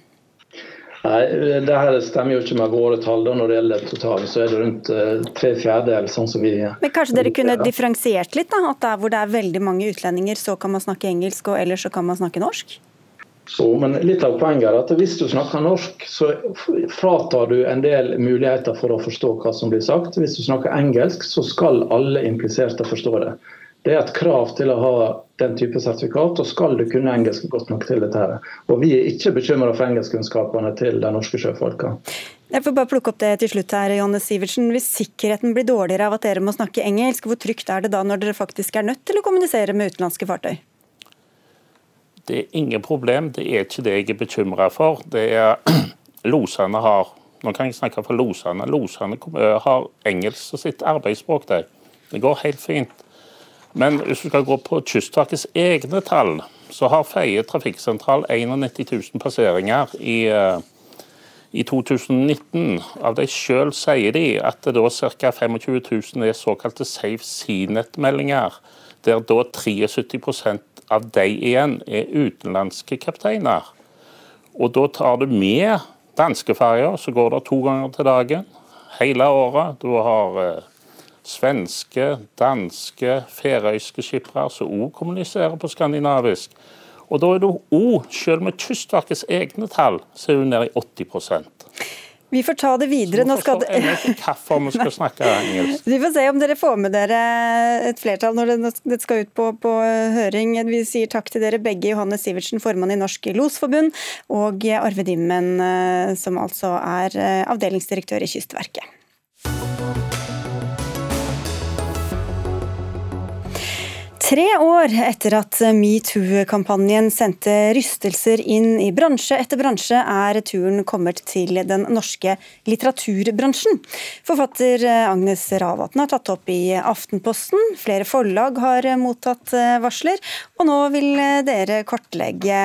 Nei, det her stemmer jo ikke med våre tall. Når det gjelder totalen, så er det rundt uh, tre fjerdedeler. Sånn som vi Men kanskje dere kunne differensiert litt? da, At der hvor det er veldig mange utlendinger, så kan man snakke engelsk, og ellers så kan man snakke norsk? Så, men litt av poenget er at Hvis du snakker norsk, så fratar du en del muligheter for å forstå hva som blir sagt. Hvis du snakker engelsk, så skal alle impliserte forstå det. Det er et krav til å ha den type sertifikat, og skal du kunne engelsk godt nok til dette. her. Og Vi er ikke bekymra for engelskkunnskapene til de norske sjøfolka. Jeg får bare plukke opp det til slutt her, Jonne Sivertsen. Hvis sikkerheten blir dårligere av at dere må snakke engelsk, hvor trygt er det da når dere faktisk er nødt til å kommunisere med utenlandske fartøy? Det er ingen problem, det er ikke det jeg er bekymra for. Det er (clears throat) Losene har Nå kan jeg snakke for losene. Losene eh, har engelsk som sitt arbeidsspråk. Det. det går helt fint. Men hvis du skal gå på Kystverkets egne tall, så har Feie trafikksentral 91 000 passeringer i, eh, i 2019. Av de sjøl sier de at det da ca. 25 000 er såkalte Safe Seanet-meldinger, der da 73% av de igjen er utenlandske kapteiner. Og da tar du med danskeferja, så går det to ganger til dagen hele året. Du har eh, svenske, danske, færøyske skippere som òg kommuniserer på skandinavisk. Og da er du òg, selv med Kystverkets egne tall, så er du nede i 80 vi får ta det videre. Nå skal det... vi skal snakke engelsk. (laughs) Vi får se om dere får med dere et flertall når det skal ut på, på høring. Vi sier takk til dere begge, Johanne Sivertsen, formann i Norsk Losforbund, og Arve Dimmen, eh, som altså er eh, avdelingsdirektør i Kystverket. Tre år etter at metoo-kampanjen sendte rystelser inn i bransje etter bransje, er turen kommet til den norske litteraturbransjen. Forfatter Agnes Ravatn har tatt opp i Aftenposten. Flere forlag har mottatt varsler, og nå vil dere kortlegge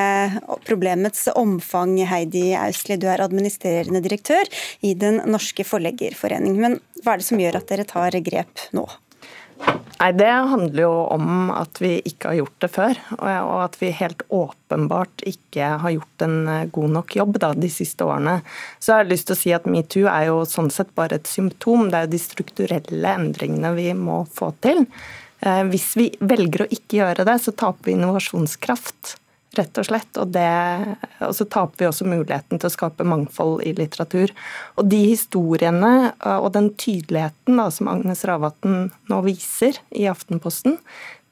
problemets omfang. Heidi Austli, du er administrerende direktør i Den norske forleggerforening. Men hva er det som gjør at dere tar grep nå? Nei, Det handler jo om at vi ikke har gjort det før, og at vi helt åpenbart ikke har gjort en eh, god nok jobb da, de siste årene. Så jeg har lyst til å si at metoo er jo sånn sett bare et symptom. Det er jo de strukturelle endringene vi må få til. Eh, hvis vi velger å ikke gjøre det, så taper vi innovasjonskraft rett og slett. Og, det, og, så taper vi også muligheten til å skape mangfold i litteratur. Og de historiene og den tydeligheten da, som Agnes Ravatn nå viser i Aftenposten,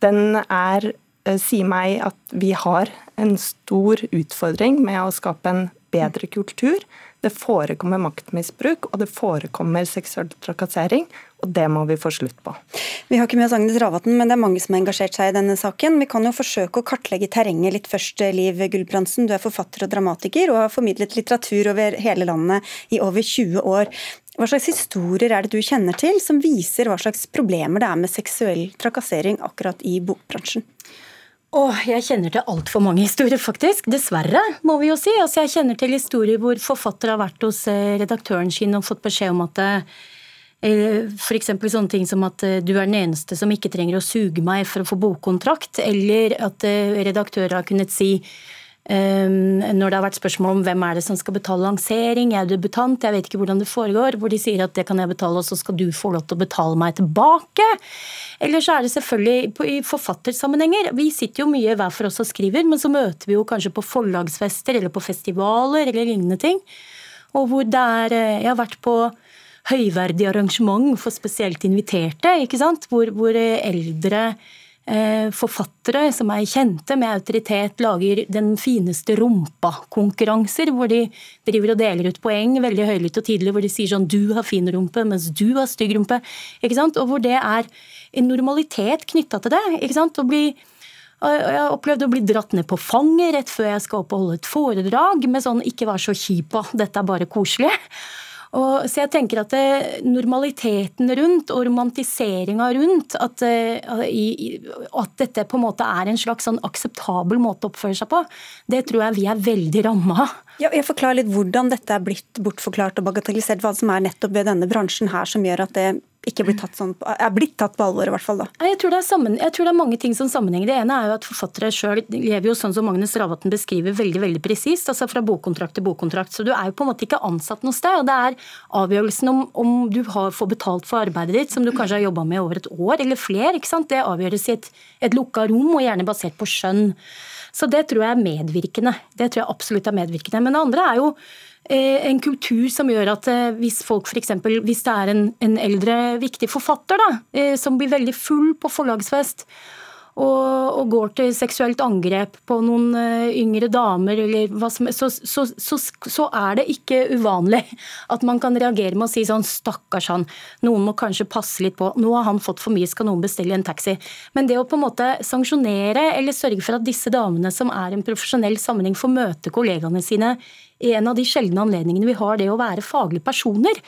den er, eh, sier meg at vi har en stor utfordring med å skape en bedre kultur det forekommer maktmisbruk, og det forekommer seksuell trakassering. Og det må vi få slutt på. Vi har ikke med oss Agnes Ravatn, men det er mange som har engasjert seg i denne saken. Vi kan jo forsøke å kartlegge terrenget litt først, Liv Gulbrandsen. Du er forfatter og dramatiker, og har formidlet litteratur over hele landet i over 20 år. Hva slags historier er det du kjenner til som viser hva slags problemer det er med seksuell trakassering akkurat i bokbransjen? Åh, jeg kjenner til altfor mange historier, faktisk. Dessverre, må vi jo si. Altså, jeg kjenner til historier hvor forfattere har vært hos eh, redaktøren sin og fått beskjed om at eh, F.eks. sånne ting som at eh, du er den eneste som ikke trenger å suge meg for å få bokkontrakt, eller at redaktører har kunnet si når det har vært spørsmål om hvem er det som skal betale lansering, jeg er debutant, jeg vet ikke hvordan det foregår, hvor de sier at det kan jeg betale, og så skal du få lov til å betale meg tilbake. Eller så er det selvfølgelig i forfattersammenhenger. Vi sitter jo mye hver for oss og skriver, men så møter vi jo kanskje på forlagsfester eller på festivaler eller lignende ting. Og hvor det er eh, Jeg har vært på høyverdig arrangement for spesielt inviterte, ikke sant? Hvor, hvor eldre Eh, forfattere som er kjente med autoritet, lager den fineste rumpa-konkurranser, hvor de driver og deler ut poeng veldig høylytt og tidlig, hvor de sier sånn 'du har fin rumpe, mens du har stygg rumpe'. Ikke sant? Og hvor det er en normalitet knytta til det. ikke sant? Å bli jeg har opplevd å bli dratt ned på fanget rett før jeg skal opp og holde et foredrag med sånn 'ikke vær så kjip dette er bare koselig'. Og, så jeg tenker at det, eh, normaliteten rundt og romantiseringa rundt at, uh, i, at, dette på en måte er en slags sånn akseptabel måte å oppføre seg på, det tror jeg vi er veldig ramma av. Ja, jeg forklarer litt hvordan dette er blitt bortforklart og bagatellisert. Hva som er nettopp ved denne bransjen her som gjør at det ikke blitt tatt sånn, blitt tatt på alvor, i hvert fall. da. Jeg tror, sammen, jeg tror, det er mange ting som sammenhenger. Det ene er jo at forfattere sjøl lever jo sånn som Magnus Ravatn beskriver, veldig veldig presist. Altså fra bokkontrakt til bokkontrakt. Så du er jo på en måte ikke ansatt noe sted. og Det er avgjørelsen om, om du har, får betalt for arbeidet ditt, som du kanskje har jobba med over et år eller flere. ikke sant? Det avgjøres i et, et lukka rom, og gjerne basert på skjønn. Så det tror jeg er medvirkende. Det tror jeg absolutt er medvirkende. Men det andre er jo en kultur som gjør at eh, hvis folk f.eks. Hvis det er en, en, eldre, viktig forfatter da, eh, som blir veldig full på forlagsfest, og, og, går til seksuelt angrep på noen yngre damer, eller hva som så, så, så, så, er det ikke uvanlig at man kan reagere med å si sånn stakkars han, noen må kanskje passe litt på, nå har han fått for mye, skal noen bestille en taxi. Men det å på en måte sanksjonere eller sørge for at disse damene som er i en profesjonell sammenheng, får møte kollegaene sine en av de sjeldne anledningene vi har det å være faglige personer.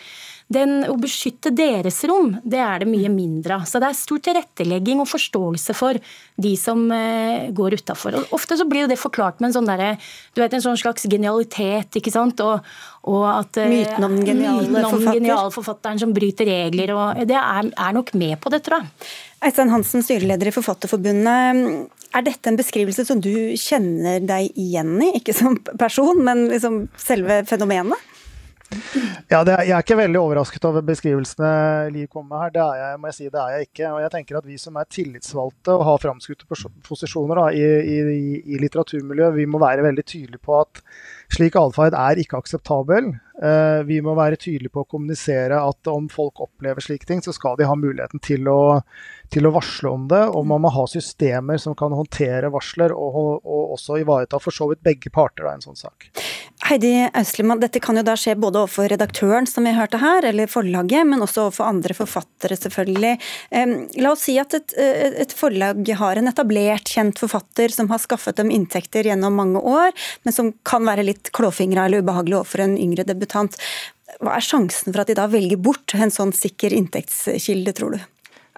Den, å beskytte deres rom, det er det mye mindre av. Så det er stor tilrettelegging og forståelse for de som eh, går utafor. Ofte så blir jo det forklart med en sånn der, Du vet, en sånn slags genialitet, ikke sant. Og, og at eh, Myten om den geniale, myten om forfatter. geniale forfatteren som bryter regler. og Det er, er nok med på det, tror jeg. Eistein Hansen, styreleder i Forfatterforbundet. Er dette en beskrivelse som du kjenner deg igjen i, ikke som person, men liksom selve fenomenet? Ja, er, Jeg er ikke veldig overrasket over beskrivelsene Liv kommer med her. Det er jeg, må jeg si, det er jeg ikke. Og jeg tenker at Vi som er tillitsvalgte og har framskutte posisjoner da, i, i, i litteraturmiljøet, vi må være veldig tydelige på at slik atferd er ikke akseptabel. Eh, vi må være tydelige på å kommunisere at om folk opplever slike ting, så skal de ha muligheten til å, til å varsle om det. Og man må ha systemer som kan håndtere varsler, og, og også ivareta for så vidt begge parter i en sånn sak. Heidi Austlimann, dette kan jo da skje både overfor redaktøren, som vi hørte her, eller forlaget, men også overfor andre forfattere, selvfølgelig. La oss si at et, et, forlag har en etablert, kjent forfatter som har skaffet dem inntekter gjennom mange år, men som kan være litt klåfingra eller ubehagelig overfor en yngre debutant. Hva er sjansen for at de da velger bort en sånn sikker inntektskilde, tror du?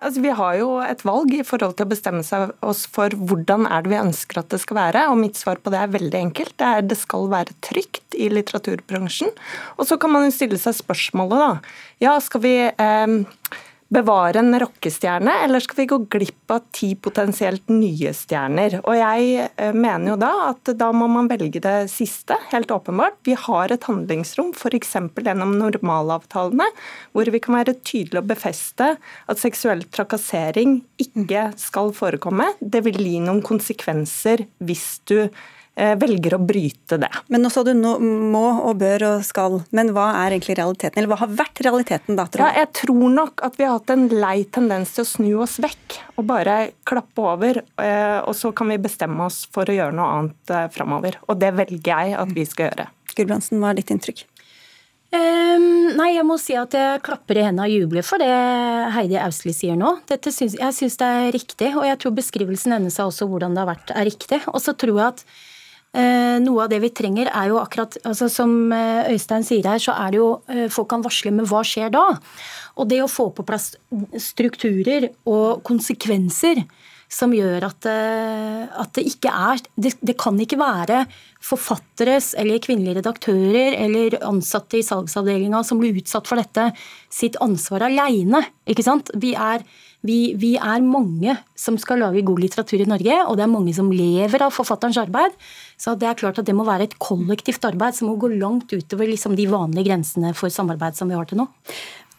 Altså, vi har jo et valg i forhold til å bestemme seg oss for hvordan er det vi ønsker at det skal være. og Mitt svar på det er veldig enkelt. Det er det skal være trygt i litteraturbransjen. Og så kan man jo stille seg spørsmålet, da. Ja, skal vi eh, bevare en rockestjerne, eller skal vi gå glipp av ti potensielt nye stjerner? Og jeg eh, mener jo da at da må man velge det siste, helt åpenbart. Vi har et handlingsrom, f.eks. gjennom normalavtalene, hvor vi kan være tydelige og befeste at seksuell trakassering ikke skal forekomme. Det vil gi noen konsekvenser hvis du velger å bryte det. Men nå sa du nå må og bør og skal, men hva er egentlig realiteten? Eller hva har vært realiteten da? Tror ja, jeg tror nok at vi har hatt en lei tendens til å snu oss vekk og bare klappe over. Eh, og så kan vi bestemme oss for å gjøre noe annet eh, framover. Og det velger jeg at vi skal gjøre. Gulbrandsen, hva er ditt inntrykk? Um, nei, jeg må si at jeg klapper i hendene og jubler for det Heidi Austli sier nå. Synes, jeg syns det er riktig, og jeg tror beskrivelsen hennes av også hvordan det har vært, er riktig. Og så tror jeg at Eh, noe av det vi trenger, er jo akkurat altså Som eh, Øystein sier her, så er det jo eh, Folk kan varsle, men hva skjer da? Og det å få på plass strukturer og konsekvenser som gjør at, at det ikke er det, det, kan ikke være forfatteres eller kvinnelige redaktører eller ansatte i salgsavdelinga som blir utsatt for dette, sitt ansvar aleine. Vi er vi, vi, er mange som skal lage god litteratur i Norge, og det er mange som lever av forfatterens arbeid. Så det er klart at det må være et kollektivt arbeid som må gå langt utover liksom de vanlige grensene for samarbeid som vi har til nå.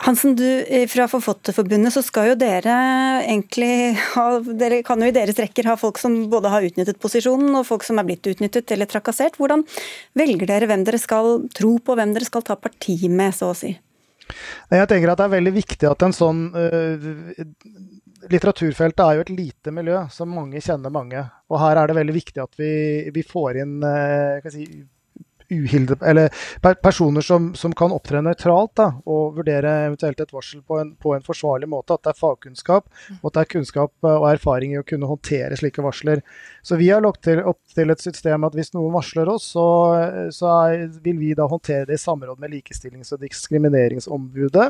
Hansen, du, fra Forfatterforbundet så skal jo dere egentlig ha Dere kan jo i deres rekker ha folk som både har utnyttet posisjonen og folk som er blitt utnyttet eller trakassert. Hvordan velger dere hvem dere skal tro på, hvem dere skal ta parti med, så å si? Jeg tenker at det er veldig viktig at en sånn uh, Litteraturfeltet er jo et lite miljø, som mange kjenner mange. Og her er det veldig viktig at vi, vi får inn uh, si, uhilde, eller personer som, som kan opptre nøytralt da, og vurdere eventuelt et varsel på en, på en, forsvarlig måte. At det er fagkunnskap og at det er kunnskap eh, og erfaring i å kunne håndtere slike varsler. Så vi har lagt til, opp til et system at hvis noen varsler oss, så, så er, vil vi da håndtere det i samråd med Likestillings- og diskrimineringsombudet.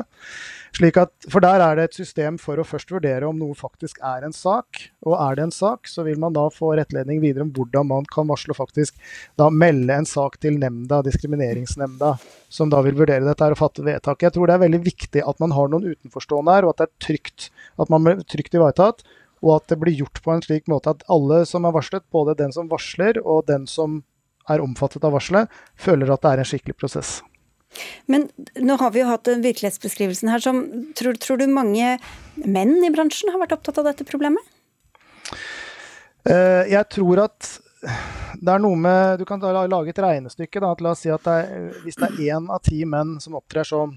Slik at, for der er det et system for å først vurdere om noe faktisk er en sak. Og er det en sak, så vil man da få rettledning videre om hvordan man kan varsle og faktisk da melde en sak til nemnda, diskrimineringsnemnda, som da vil vurdere dette og fatte vedtak. Jeg tror det er veldig viktig at man har noen utenforstående her, og at det er trygt. At man blir trygt ivaretatt. Og at det blir gjort på en slik måte at alle som er varslet, både den som varsler og den som er omfattet av varselet, føler at det er en skikkelig prosess. Men nå har vi jo hatt en virkelighetsbeskrivelsen her som tror, tror, du mange menn i bransjen har vært opptatt av dette problemet? Uh, jeg tror at det er noe med Du kan lage et regnestykke. Da, la oss si at det er, hvis det er én av ti menn som opptrer uh,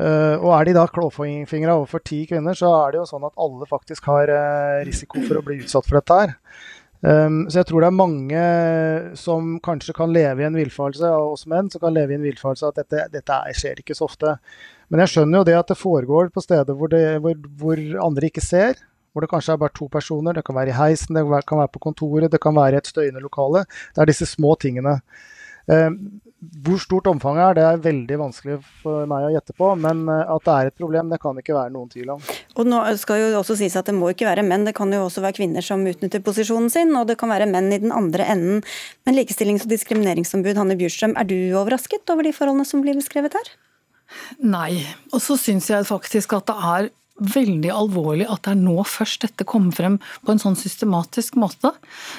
og er de da klåfingra overfor ti kvinner, så er det jo sånn at alle faktisk har uh, risiko for å bli utsatt for dette her. Um, så jeg tror det er mange som kanskje kan leve i en villfarelse, av oss menn som kan leve i en villfarelse at dette, dette skjer ikke så ofte. Men jeg skjønner jo det at det foregår på steder hvor, det, hvor, hvor, andre ikke ser. Hvor det kanskje er bare to personer. Det kan være i heisen, det kan være på kontoret, det kan være i et støyende lokale. Det er disse små tingene. Um, hvor stort omfanget er, det er veldig vanskelig for meg å gjette på. Men eh, at det er et problem, det kan ikke være noen tvil om. Og nå skal jo også sies at Det må ikke være menn, det kan jo også være kvinner som utnytter posisjonen sin. Og det kan være menn i den andre enden. Men likestillings- og diskrimineringsombud Hanne Bjurstrøm, er du overrasket over de forholdene som blir beskrevet her? Nei. Og så syns jeg faktisk at det er veldig alvorlig at det er nå først dette kommer frem på en sånn systematisk måte.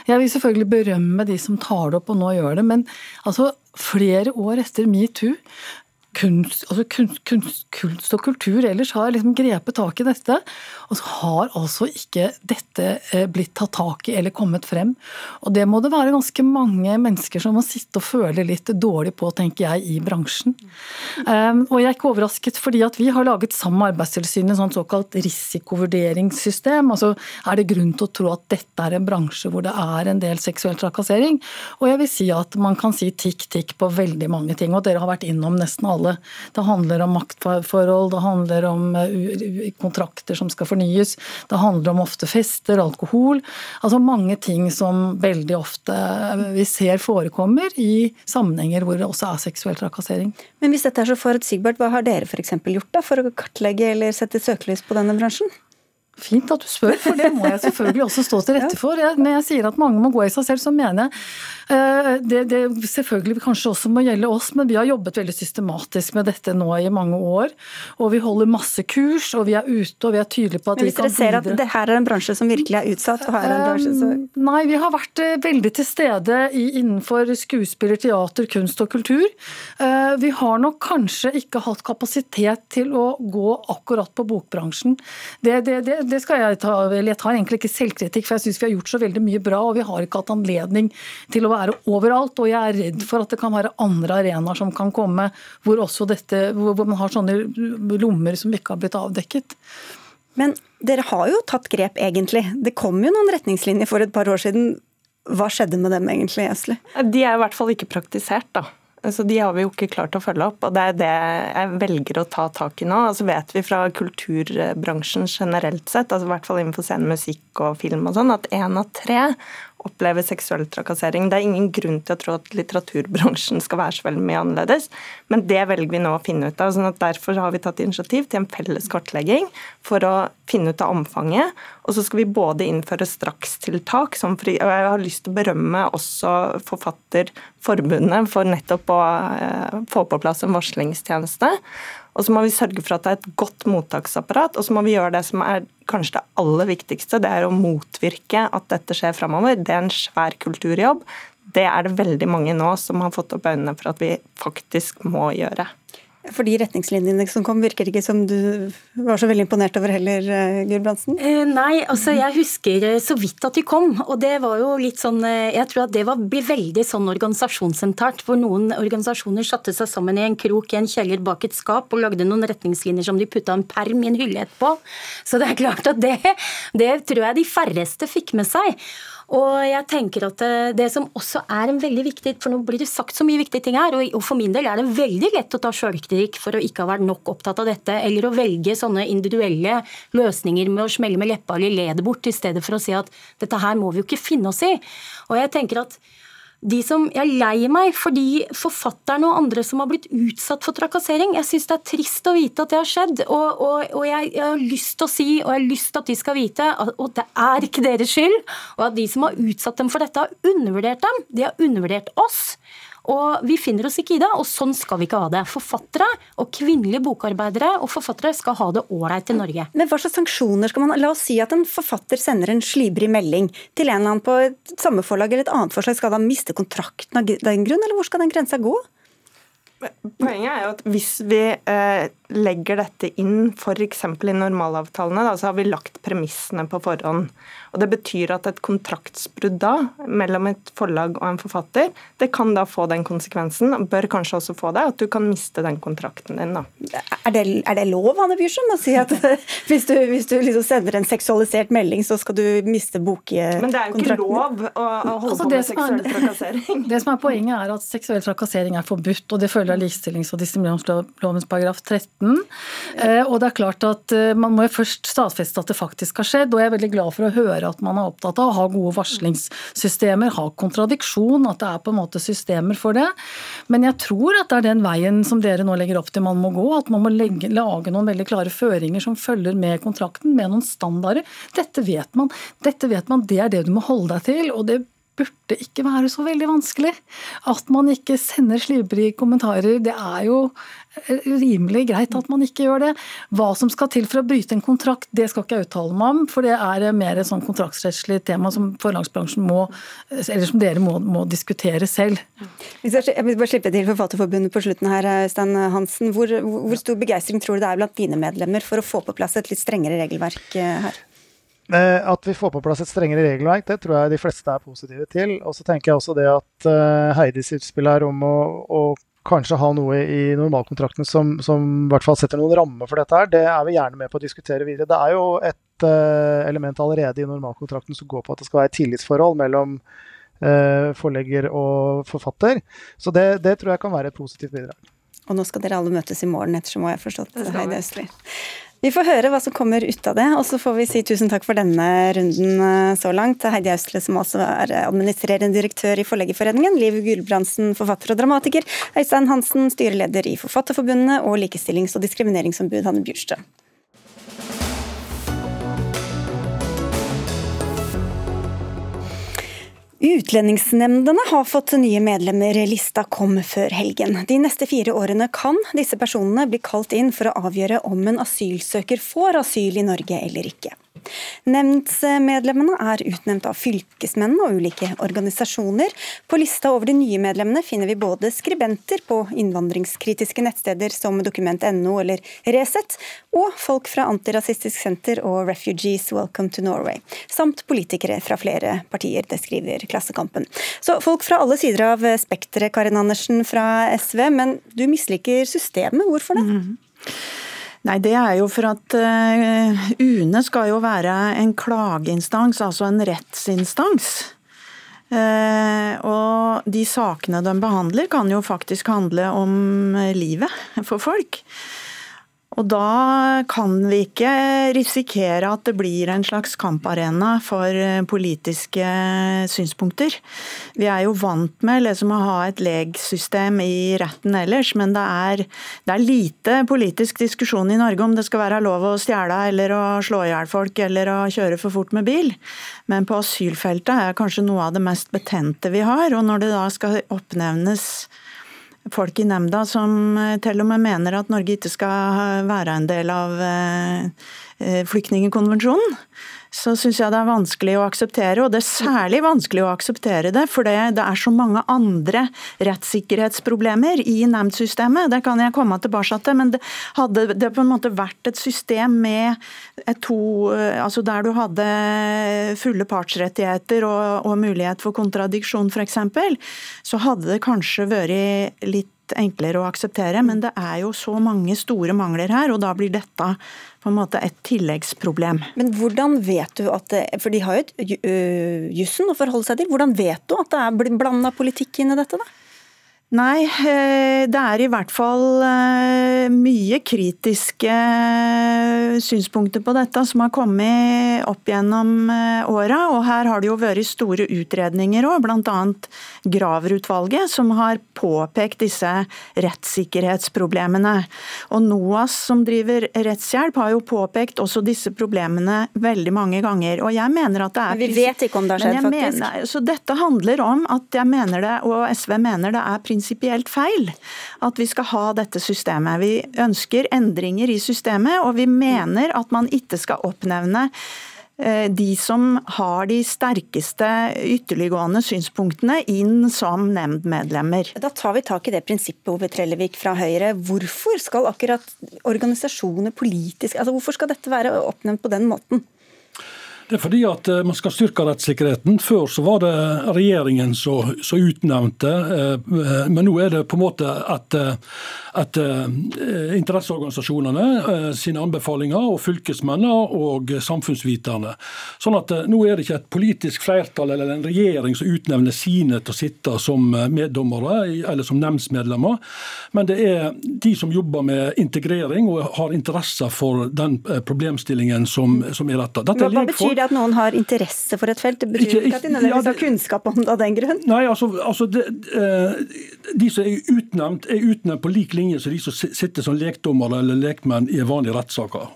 Jeg vil selvfølgelig berømme de som tar det opp og nå gjør det, men altså flere år etter metoo kunst, altså kunst, kunst, kunst, og kultur ellers har liksom grepet tak i dette. Og så har altså ikke dette eh, blitt tatt tak i eller kommet frem. Og det må det være ganske mange mennesker som må sitte og føle litt dårlig på, tenker jeg, i bransjen. Um, og jeg er ikke overrasket, fordi at vi har laget sammen med Arbeidstilsynet sånn såkalt risikovurderingssystem. Altså er det grunn til å tro at dette er en bransje hvor det er en del seksuell trakassering? Og jeg vil si at man kan si tikk tikk på veldig mange ting, og dere har vært innom nesten alle alle. Det handler om maktforhold, det handler om eh, kontrakter som skal fornyes, det handler om ofte fester, alkohol. Altså mange ting som veldig ofte eh, vi ser forekommer i sammenhenger hvor det også er seksuell trakassering. Men hvis dette er så forutsigbart, hva har dere f.eks. gjort da for å kartlegge eller sette søkelys på denne bransjen? Fint at du spør, for det må jeg selvfølgelig også stå til rette (laughs) for. Jeg, når jeg sier at mange må gå i seg selv, så mener jeg uh, det, det selvfølgelig kanskje også må gjelde oss, men vi har jobbet veldig systematisk med dette nå i mange år. Og vi holder masse kurs, og vi er ute og vi er tydelige på at vi kan bidra. Hvis dere ser at det her er en bransje som virkelig er utsatt, og her er en bransje så um, Nei, vi har vært uh, veldig til stede innenfor skuespiller, teater, kunst og kultur. Vi har nok kanskje ikke hatt kapasitet til å gå akkurat på bokbransjen. Det, det, det det skal jeg ta vel. Jeg tar egentlig ikke selvkritikk, for jeg syns vi har gjort så veldig mye bra, og vi har ikke hatt anledning til å være overalt. Og jeg er redd for at det kan være andre arenaer som kan komme, hvor også dette, hvor man har sånne lommer som ikke har blitt avdekket. Men dere har jo tatt grep, egentlig. Det kom jo noen retningslinjer for et par år siden. Hva skjedde med dem egentlig, Esli? De er i hvert fall ikke praktisert, da. Så De har vi jo ikke klart å følge opp, og det er det jeg velger å ta tak i nå. Altså vet vi fra kulturbransjen generelt sett, altså i hvert fall innenfor scene, musikk og film og sånn, at én av tre opplever seksuell trakassering. Det er ingen grunn til å tro at litteraturbransjen skal være så veldig mye annerledes, men det velger vi nå å finne ut av. sånn at Derfor har vi tatt initiativ til en felles kartlegging for å finne ut av omfanget. Og så skal vi både innføre strakstiltak, som og jeg har lyst til å berømme også Forfatterforbundet for nettopp å eh, få på plass en varslingstjeneste. Og så må vi sørge for at det er et godt mottaksapparat, og så må vi gjøre det som er kanskje det aller viktigste, det er å motvirke at dette skjer framover. Det er en svær kulturjobb. Det er det veldig mange nå som har fått opp øynene for at vi faktisk må gjøre. For de retningslinjene som kom, virker ikke som du var så veldig imponert over heller, eh, Gulbrandsen? Eh, nei, altså jeg husker eh, så vidt at de kom. Og det var jo litt sånn Jeg tror at det var, ble veldig sånn organisasjonsenternt. Hvor noen organisasjoner satte seg sammen i en krok i en kjeller bak et skap og lagde noen retningslinjer som de putta en perm i en hylle etterpå. Så det er klart at det, det tror jeg de færreste fikk med seg. Og jeg tenker at det som også er en veldig viktig For nå blir det sagt så mye viktige ting her, og for min del er det veldig lett å ta sjølkritikk for å ikke ha vært nok opptatt av dette, eller å velge sånne individuelle løsninger med å smelle med leppa eller le det bort, i stedet for å si at dette her må vi jo ikke finne oss i. Og jeg tenker at de som Jeg er lei meg for de forfatterne og andre som har blitt utsatt for trakassering. Jeg syns det er trist å vite at det har skjedd, og, og, og jeg, jeg, har lyst til å si, og jeg har lyst til at de skal vite, at, at det er ikke deres skyld, og at de som har utsatt dem for dette, har undervurdert dem. De har undervurdert oss. Og vi finner oss ikke i det, og sånn skal vi ikke ha det. Forfattere og kvinnelige bokarbeidere og forfattere skal ha det ålreit i Norge. Men hva slags sanksjoner skal man La oss si at en forfatter sender en slibrig melding til en eller annen på et samme forlag eller et annet forslag. Skal han miste kontrakten av den grunn, eller hvor skal den grensa gå? Poenget er jo at hvis vi eh, legger dette inn f.eks. i normalavtalene, da, så har vi lagt premissene på forhånd. Og Det betyr at et kontraktsbrudd da, mellom et forlag og en forfatter, det kan da få den konsekvensen, og bør kanskje også få det, at du kan miste den kontrakten din. da. Er det, er det lov, Anne Bjørsson, å si at (laughs) hvis du, hvis du liksom sender en seksualisert melding, så skal du miste bokkontrakten? Men det er jo ikke lov å, å holde altså, på med seksuell trakassering. (laughs) Det som er Poenget er at seksuell trakassering er forbudt, og det følger av likestillings- og diskrimineringslovens paragraf 13. Eh, og det er klart at eh, Man må jo først stadfeste at det faktisk har skjedd, og jeg er veldig glad for å høre at man er opptatt av å ha gode varslingssystemer, ha kontradiksjon, at det er på en måte systemer for det. Men jeg tror at det er den veien som dere nå legger opp til man må gå, at man må legge, lage noen veldig klare føringer som følger med kontrakten, med noen standarder. Dette vet man, dette vet man, det er det du må holde deg til. og det burde ikke være så veldig vanskelig. At man ikke sender slibrige kommentarer, det er jo eh, rimelig greit at man ikke gjør det. Hva som skal til for å bryte en kontrakt, det skal ikke jeg uttale meg om, for det er mer et sånn kontraktsrettslig tema som forlagsbransjen må, eller som dere må, må diskutere selv. Jeg vil bare slippe til Forfatterforbundet på slutten her, Stein Hansen. Hvor, hvor stor begeistring tror du det er blant dine medlemmer for å få på plass et litt strengere regelverk eh, her? Eh, at vi får på plass et strengere regelverk, det tror jeg de fleste er positive til. Og så tenker jeg også det at uh, Heidis utspill her om å, å, kanskje ha noe i normalkontrakten som, som, i hvert fall setter noen rammer for dette her, det er vi gjerne med på å diskutere videre. Det er jo et uh, element allerede i normalkontrakten som går på at det skal være et tillitsforhold mellom uh, forlegger og forfatter. Så det, det, tror jeg kan være et positivt bidrag. Og nå skal dere alle møtes i morgen, ettersom jeg har forstått, det. Østli. Vi får høre hva som kommer ut av det, og så får vi si tusen takk for denne runden eh, så langt. Heidi Austle, som altså er administrerende direktør i Forleggerforeningen, Liv Gulbrandsen, forfatter og dramatiker, Øystein Hansen, styreleder i Forfatterforbundet, og likestillings- og diskrimineringsombud Hanne Bjurstø. Utlendingsnemndene har fått nye medlemmer. Lista kom før helgen. De neste fire årene kan disse personene bli kalt inn for å avgjøre om en asylsøker får asyl i Norge eller ikke. Nemndsmedlemmene er utnevnt av fylkesmennene og ulike organisasjoner. På lista over de nye medlemmene finner vi både skribenter på innvandringskritiske nettsteder som dokument.no eller Resett, og folk fra Antirasistisk Senter og Refugees Welcome to Norway, samt politikere fra flere partier. Det skriver Klassekampen. Så folk fra alle sider av spekteret, Karin Andersen fra SV, men du misliker systemet. Hvorfor det? Mm. Nei, Det er jo for at uh, UNE skal jo være en klageinstans, altså en rettsinstans. Uh, og de sakene de behandler kan jo faktisk handle om livet for folk. Og da kan vi ikke risikere at det blir en slags kamparena for eh, politiske synspunkter. Vi er jo vant med liksom å ha et legsystem i retten ellers, men det er, det er, lite politisk diskusjon i Norge om det skal være lov å stjele eller å slå i hjel folk eller å kjøre for fort med bil. Men på asylfeltet er kanskje noe av det mest betente vi har. Og når det da skal oppnevnes folk i nemnda som eh, til og med mener at Norge ikke skal være en del av eh, eh, flyktningkonvensjonen så syns jeg det er vanskelig å akseptere. Og det er særlig vanskelig å akseptere det, for det, er så mange andre rettssikkerhetsproblemer i nemndsystemet. Det kan jeg komme tilbake til, men det hadde det på en måte vært et system med et to Altså der du hadde fulle partsrettigheter og, og mulighet for kontradiksjon, f.eks., så hadde det kanskje vært litt enklere å akseptere, men det er jo så mange store mangler her, og da blir dette på en måte et tilleggsproblem. Men hvordan vet du at det, For de har jo jussen å forholde seg til. Hvordan vet du at det er blanda politikk inn i dette, da? Nei, eh, det er i hvert fall eh, mye kritiske eh, synspunkter på dette som har kommet opp gjennom åra. Og her har det jo vært store utredninger òg, bl.a. Graver-utvalget, som har påpekt disse rettssikkerhetsproblemene. Og NOAS, som driver rettshjelp, har jo påpekt også disse problemene veldig mange ganger. Og jeg mener at det er Men vi vet ikke om det har skjedd, faktisk. Mener, så dette handler om at jeg mener det, og SV mener det er prinsipielt prinsipielt feil at vi skal ha dette systemet. Vi ønsker endringer i systemet, og vi mener at man ikke skal oppnevne eh, de som har de sterkeste ytterliggående synspunktene inn som nemndmedlemmer. Da tar vi tak i det prinsippet Ove Trellevik fra Høyre. Hvorfor skal akkurat organisasjoner politisk, altså hvorfor skal dette være oppnevnt på den måten? Det er fordi at eh, man skal styrke rettssikkerheten. Før så var det regjeringen som utnevnte, eh, men nå er det på en måte at, eh, at interesseorganisasjonene sine anbefalinger, og fylkesmennene og samfunnsviterne. Sånn at nå er det ikke et politisk flertall eller en regjering som utnevner sine til å sitte som meddommere eller som nemndsmedlemmer, men det er de som jobber med integrering og har interesser for den problemstillingen som, som er dette. dette er Hva betyr det at noen har interesse for et felt? Det betyr ikke, ikke at de nødvendigvis har kunnskap om det av den grunn? Nei, altså, altså de, eh, De som er utnevnt, er utnevnt på lik linje som de som sitter som lekdommere eller lekmenn i vanlige rettssaker.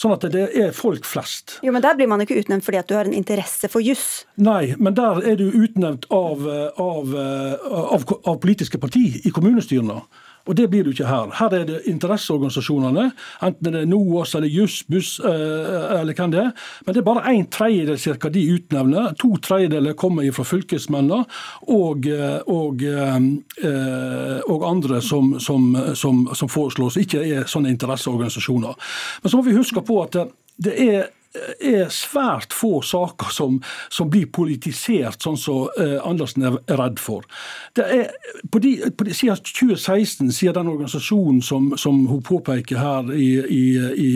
Sånn at det er folk flest. Jo, Men der blir man ikke utnevnt fordi at du har en interesse for juss? Nei, men der er du utnevnt av, av, av, av politiske parti i kommunestyrene. Og Det blir du ikke her. Her er det interesseorganisasjonene, enten det er NOAS eller Jussbuss eh, eller hvem det er. Men det er bare en tredjedel cirka de utnevner. To tredjedeler kommer fra fylkesmennene og, eh, og, eh, og andre som, som, som, som foreslås, ikke er sånne interesseorganisasjoner. Men så må vi huske på at det er er svært få saker som, som blir politisert, sånn som eh, Andersen er redd for. Det er, på de, på de, siden 2016, siden den organisasjonen som, som hun påpeker her i, i, i,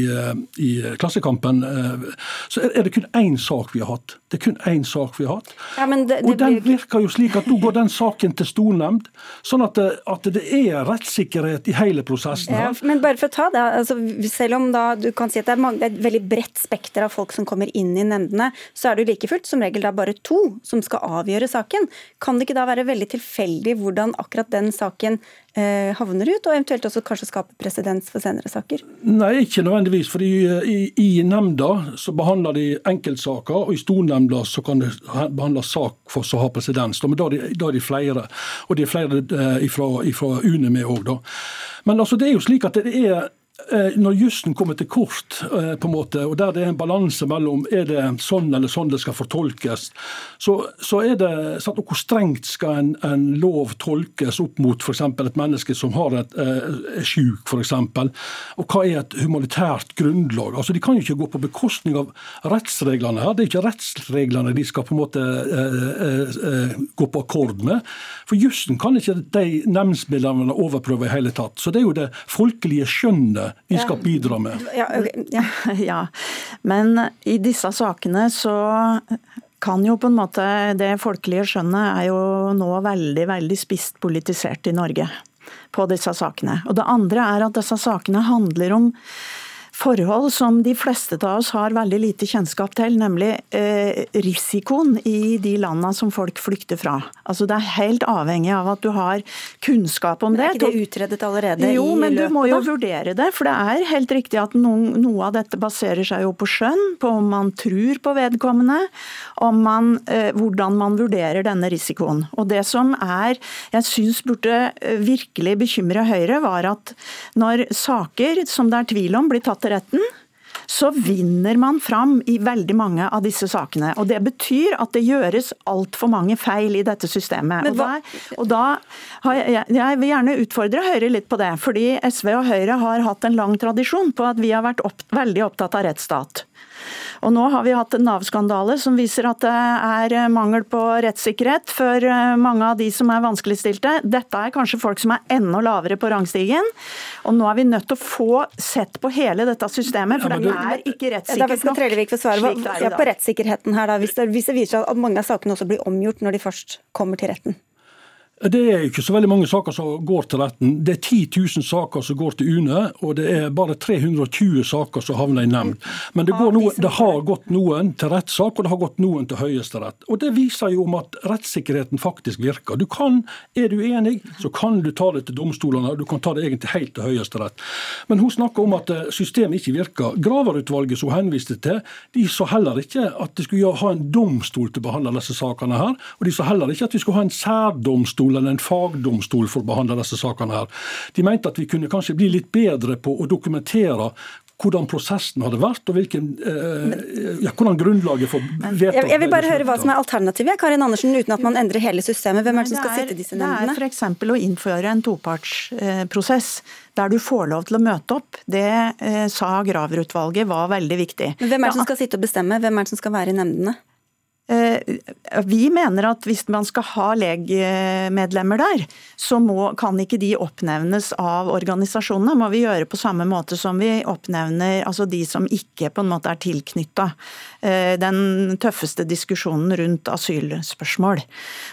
i Klassekampen, eh, så er det kun én sak vi har hatt. Det er kun én sak vi har hatt. Ja, det, det og den virker jo slik at nå går den saken til stornemnd, sånn at det, at det, er rettssikkerhet i hele prosessen. her. Ja, men bare for å ta det, altså, Selv om da du kan si at det er, mange, det er et veldig bredt spekter av folk som kommer inn i nemndene, så er det jo like fullt som regel da bare to som skal avgjøre saken. Kan det ikke da være veldig tilfeldig hvordan akkurat den saken eh, havner ut, og eventuelt også kanskje skape presedens for senere saker? Nei, ikke nødvendigvis. fordi i, i nemnda så behandler de enkeltsaker, og i stornemnda så kan det behandles sak for å ha presedens. Men da er, de, da er de flere, og de er flere eh, fra UNE med òg, da. Men altså, det er jo slik at det er Eh, når jussen kommer til kort, eh, på en måte, og der det er en balanse mellom er det sånn eller sånn det skal fortolkes, så, så er det sant, Hvor strengt skal en, en lov tolkes opp mot f.eks. et menneske som har et, eh, er syk, f.eks., og hva er et humanitært grunnlag? Altså, De kan jo ikke gå på bekostning av rettsreglene her. Det er ikke rettsreglene de skal på en måte eh, eh, gå på akkord med. For jussen kan ikke de nemndsmedlemmene overprøve i hele tatt. Så det er jo det folkelige skjønnet vi skal bidra med. Ja, ja, (laughs) ja, Men i disse sakene så kan jo på en måte Det folkelige skjønnet er jo nå veldig, veldig spisst politisert i Norge på disse sakene. Og det andre er at disse sakene handler om forhold som de fleste av oss har veldig lite kjennskap til, nemlig eh, risikoen i de landene som folk flykter fra. Altså Det er helt avhengig av at du har kunnskap om det. Er ikke det utredet allerede? Jo, men du må jo vurdere det. For det er helt riktig at noen, noe av dette baserer seg jo på skjønn, på om man tror på vedkommende, om man, eh, hvordan man vurderer denne risikoen. Og det som er, jeg syns burde eh, virkelig bekymre Høyre, var at når saker som det er tvil om, blir tatt til retten, så vinner man fram i veldig mange av disse sakene. Og Det betyr at det gjøres altfor mange feil i dette systemet. Og, der, og da jeg, jeg, vil gjerne utfordre Høyre litt på det. Fordi SV og Høyre har hatt en lang tradisjon på at vi har vært opp, veldig opptatt av rettsstat. Og nå har vi hatt en Nav-skandale som viser at det er eh, mangel på rettssikkerhet for eh, mange av de som er vanskeligstilte. Dette er kanskje folk som er enda lavere på rangstigen. Og nå er vi nødt til å få sett på hele dette systemet, for det er ikke rettssikkert nok. Trellevik få svare ja, på rettssikkerheten her, da, hvis det, hvis det viser seg at mange av sakene også blir omgjort når de først kommer til retten? Det er ikke så veldig mange saker som går til retten. Det er 10 000 saker som går til UNE, og det er bare 320 saker som havner i nemnd. Men det, noen, det, har gått noen til rettssak, og det har gått noen til Høyesterett. Og Det viser jo om at rettssikkerheten faktisk virker. Du kan, Er du enig, så kan du ta det til domstolene, og du kan ta det egentlig helt til Høyesterett. Men hun snakker om at eh, systemet ikke virker. Graver-utvalget som hun henviste til, de så heller ikke at de skulle ha en domstol til å behandle disse sakene her. Og de så heller ikke at vi skulle ha en særdomstol domstol eller en fagdomstol for å behandle disse sakene. her. De mente at vi kunne kanskje bli litt bedre på å dokumentere hvordan prosessen hadde vært, og hvilken, eh, ja, hvordan grunnlaget for vedtak jeg, jeg vil bare høre hva som er alternativet, Karin Andersen, uten at man endrer hele systemet. Hvem er det som skal sitte i disse nemndene? Det er f.eks. å innføre en topartsprosess. Der du får lov til å møte opp. Det eh, sa Graver-utvalget var veldig viktig. Men Hvem er det som skal sitte og bestemme? Hvem er det som skal være i nemndene? Eh, vi mener at hvis man skal ha legmedlemmer der, så må, kan ikke de oppnevnes av organisasjonene. må vi gjøre på samme måte som vi oppnevner altså de som ikke på en måte er tilknytta eh, den tøffeste diskusjonen rundt asylspørsmål.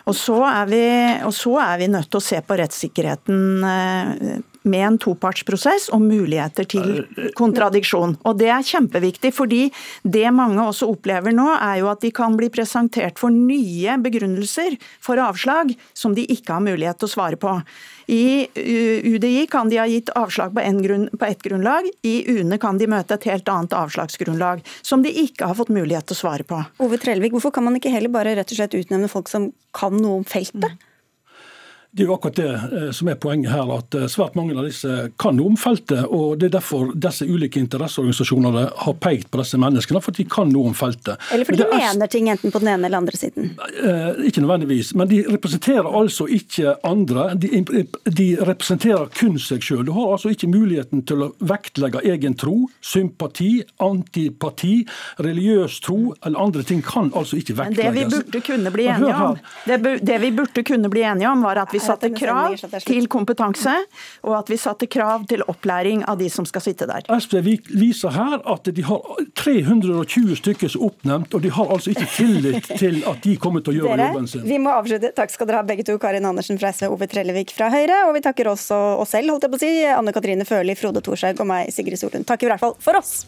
Og så, vi, og så er vi nødt til å se på rettssikkerheten eh, med en topartsprosess og muligheter til kontradiksjon. Og Det er kjempeviktig, fordi det mange også opplever nå, er jo at de kan bli presentert for nye begrunnelser for avslag som de ikke har mulighet til å svare på. I UDI kan de ha gitt avslag på, grunn, på ett grunnlag, i UNE kan de møte et helt annet avslagsgrunnlag, som de ikke har fått mulighet til å svare på. Ove Trellevik, hvorfor kan man ikke heller bare rett og slett utnevne folk som kan noe om feltet? Mm. Det er jo akkurat det eh, som er poenget her, at eh, svært mange av disse kan noe om feltet. og Det er derfor disse ulike interesseorganisasjonene har pekt på disse menneskene, for de kan noe om feltet. Eller fordi de er, mener ting enten på den ene eller andre siden? Eh, ikke nødvendigvis, men de representerer altså ikke andre. De, de representerer kun seg sjøl. Du har altså ikke muligheten til å vektlegge egen tro, sympati, antipati, religiøs tro eller andre ting kan altså ikke vektlegges. Men det vi burde kunne bli enige om, det, det vi burde kunne bli enige om var at vi satte krav til kompetanse, og at vi satte krav til opplæring av de som skal sitte der. SV viser her at de har 320 stykker som er oppnevnt, og de har altså ikke tillit til at de kommer til å gjøre Dere, jobben sin. Vi må avslutte. Takk skal dere ha begge to. Karin Andersen fra SV, Ove Trellevik fra Høyre. Og vi takker også oss selv, holdt jeg på å si. Anne Katrine Førli, Frode Thorshaug og meg, Sigrid Solund. Takk i hvert fall for oss.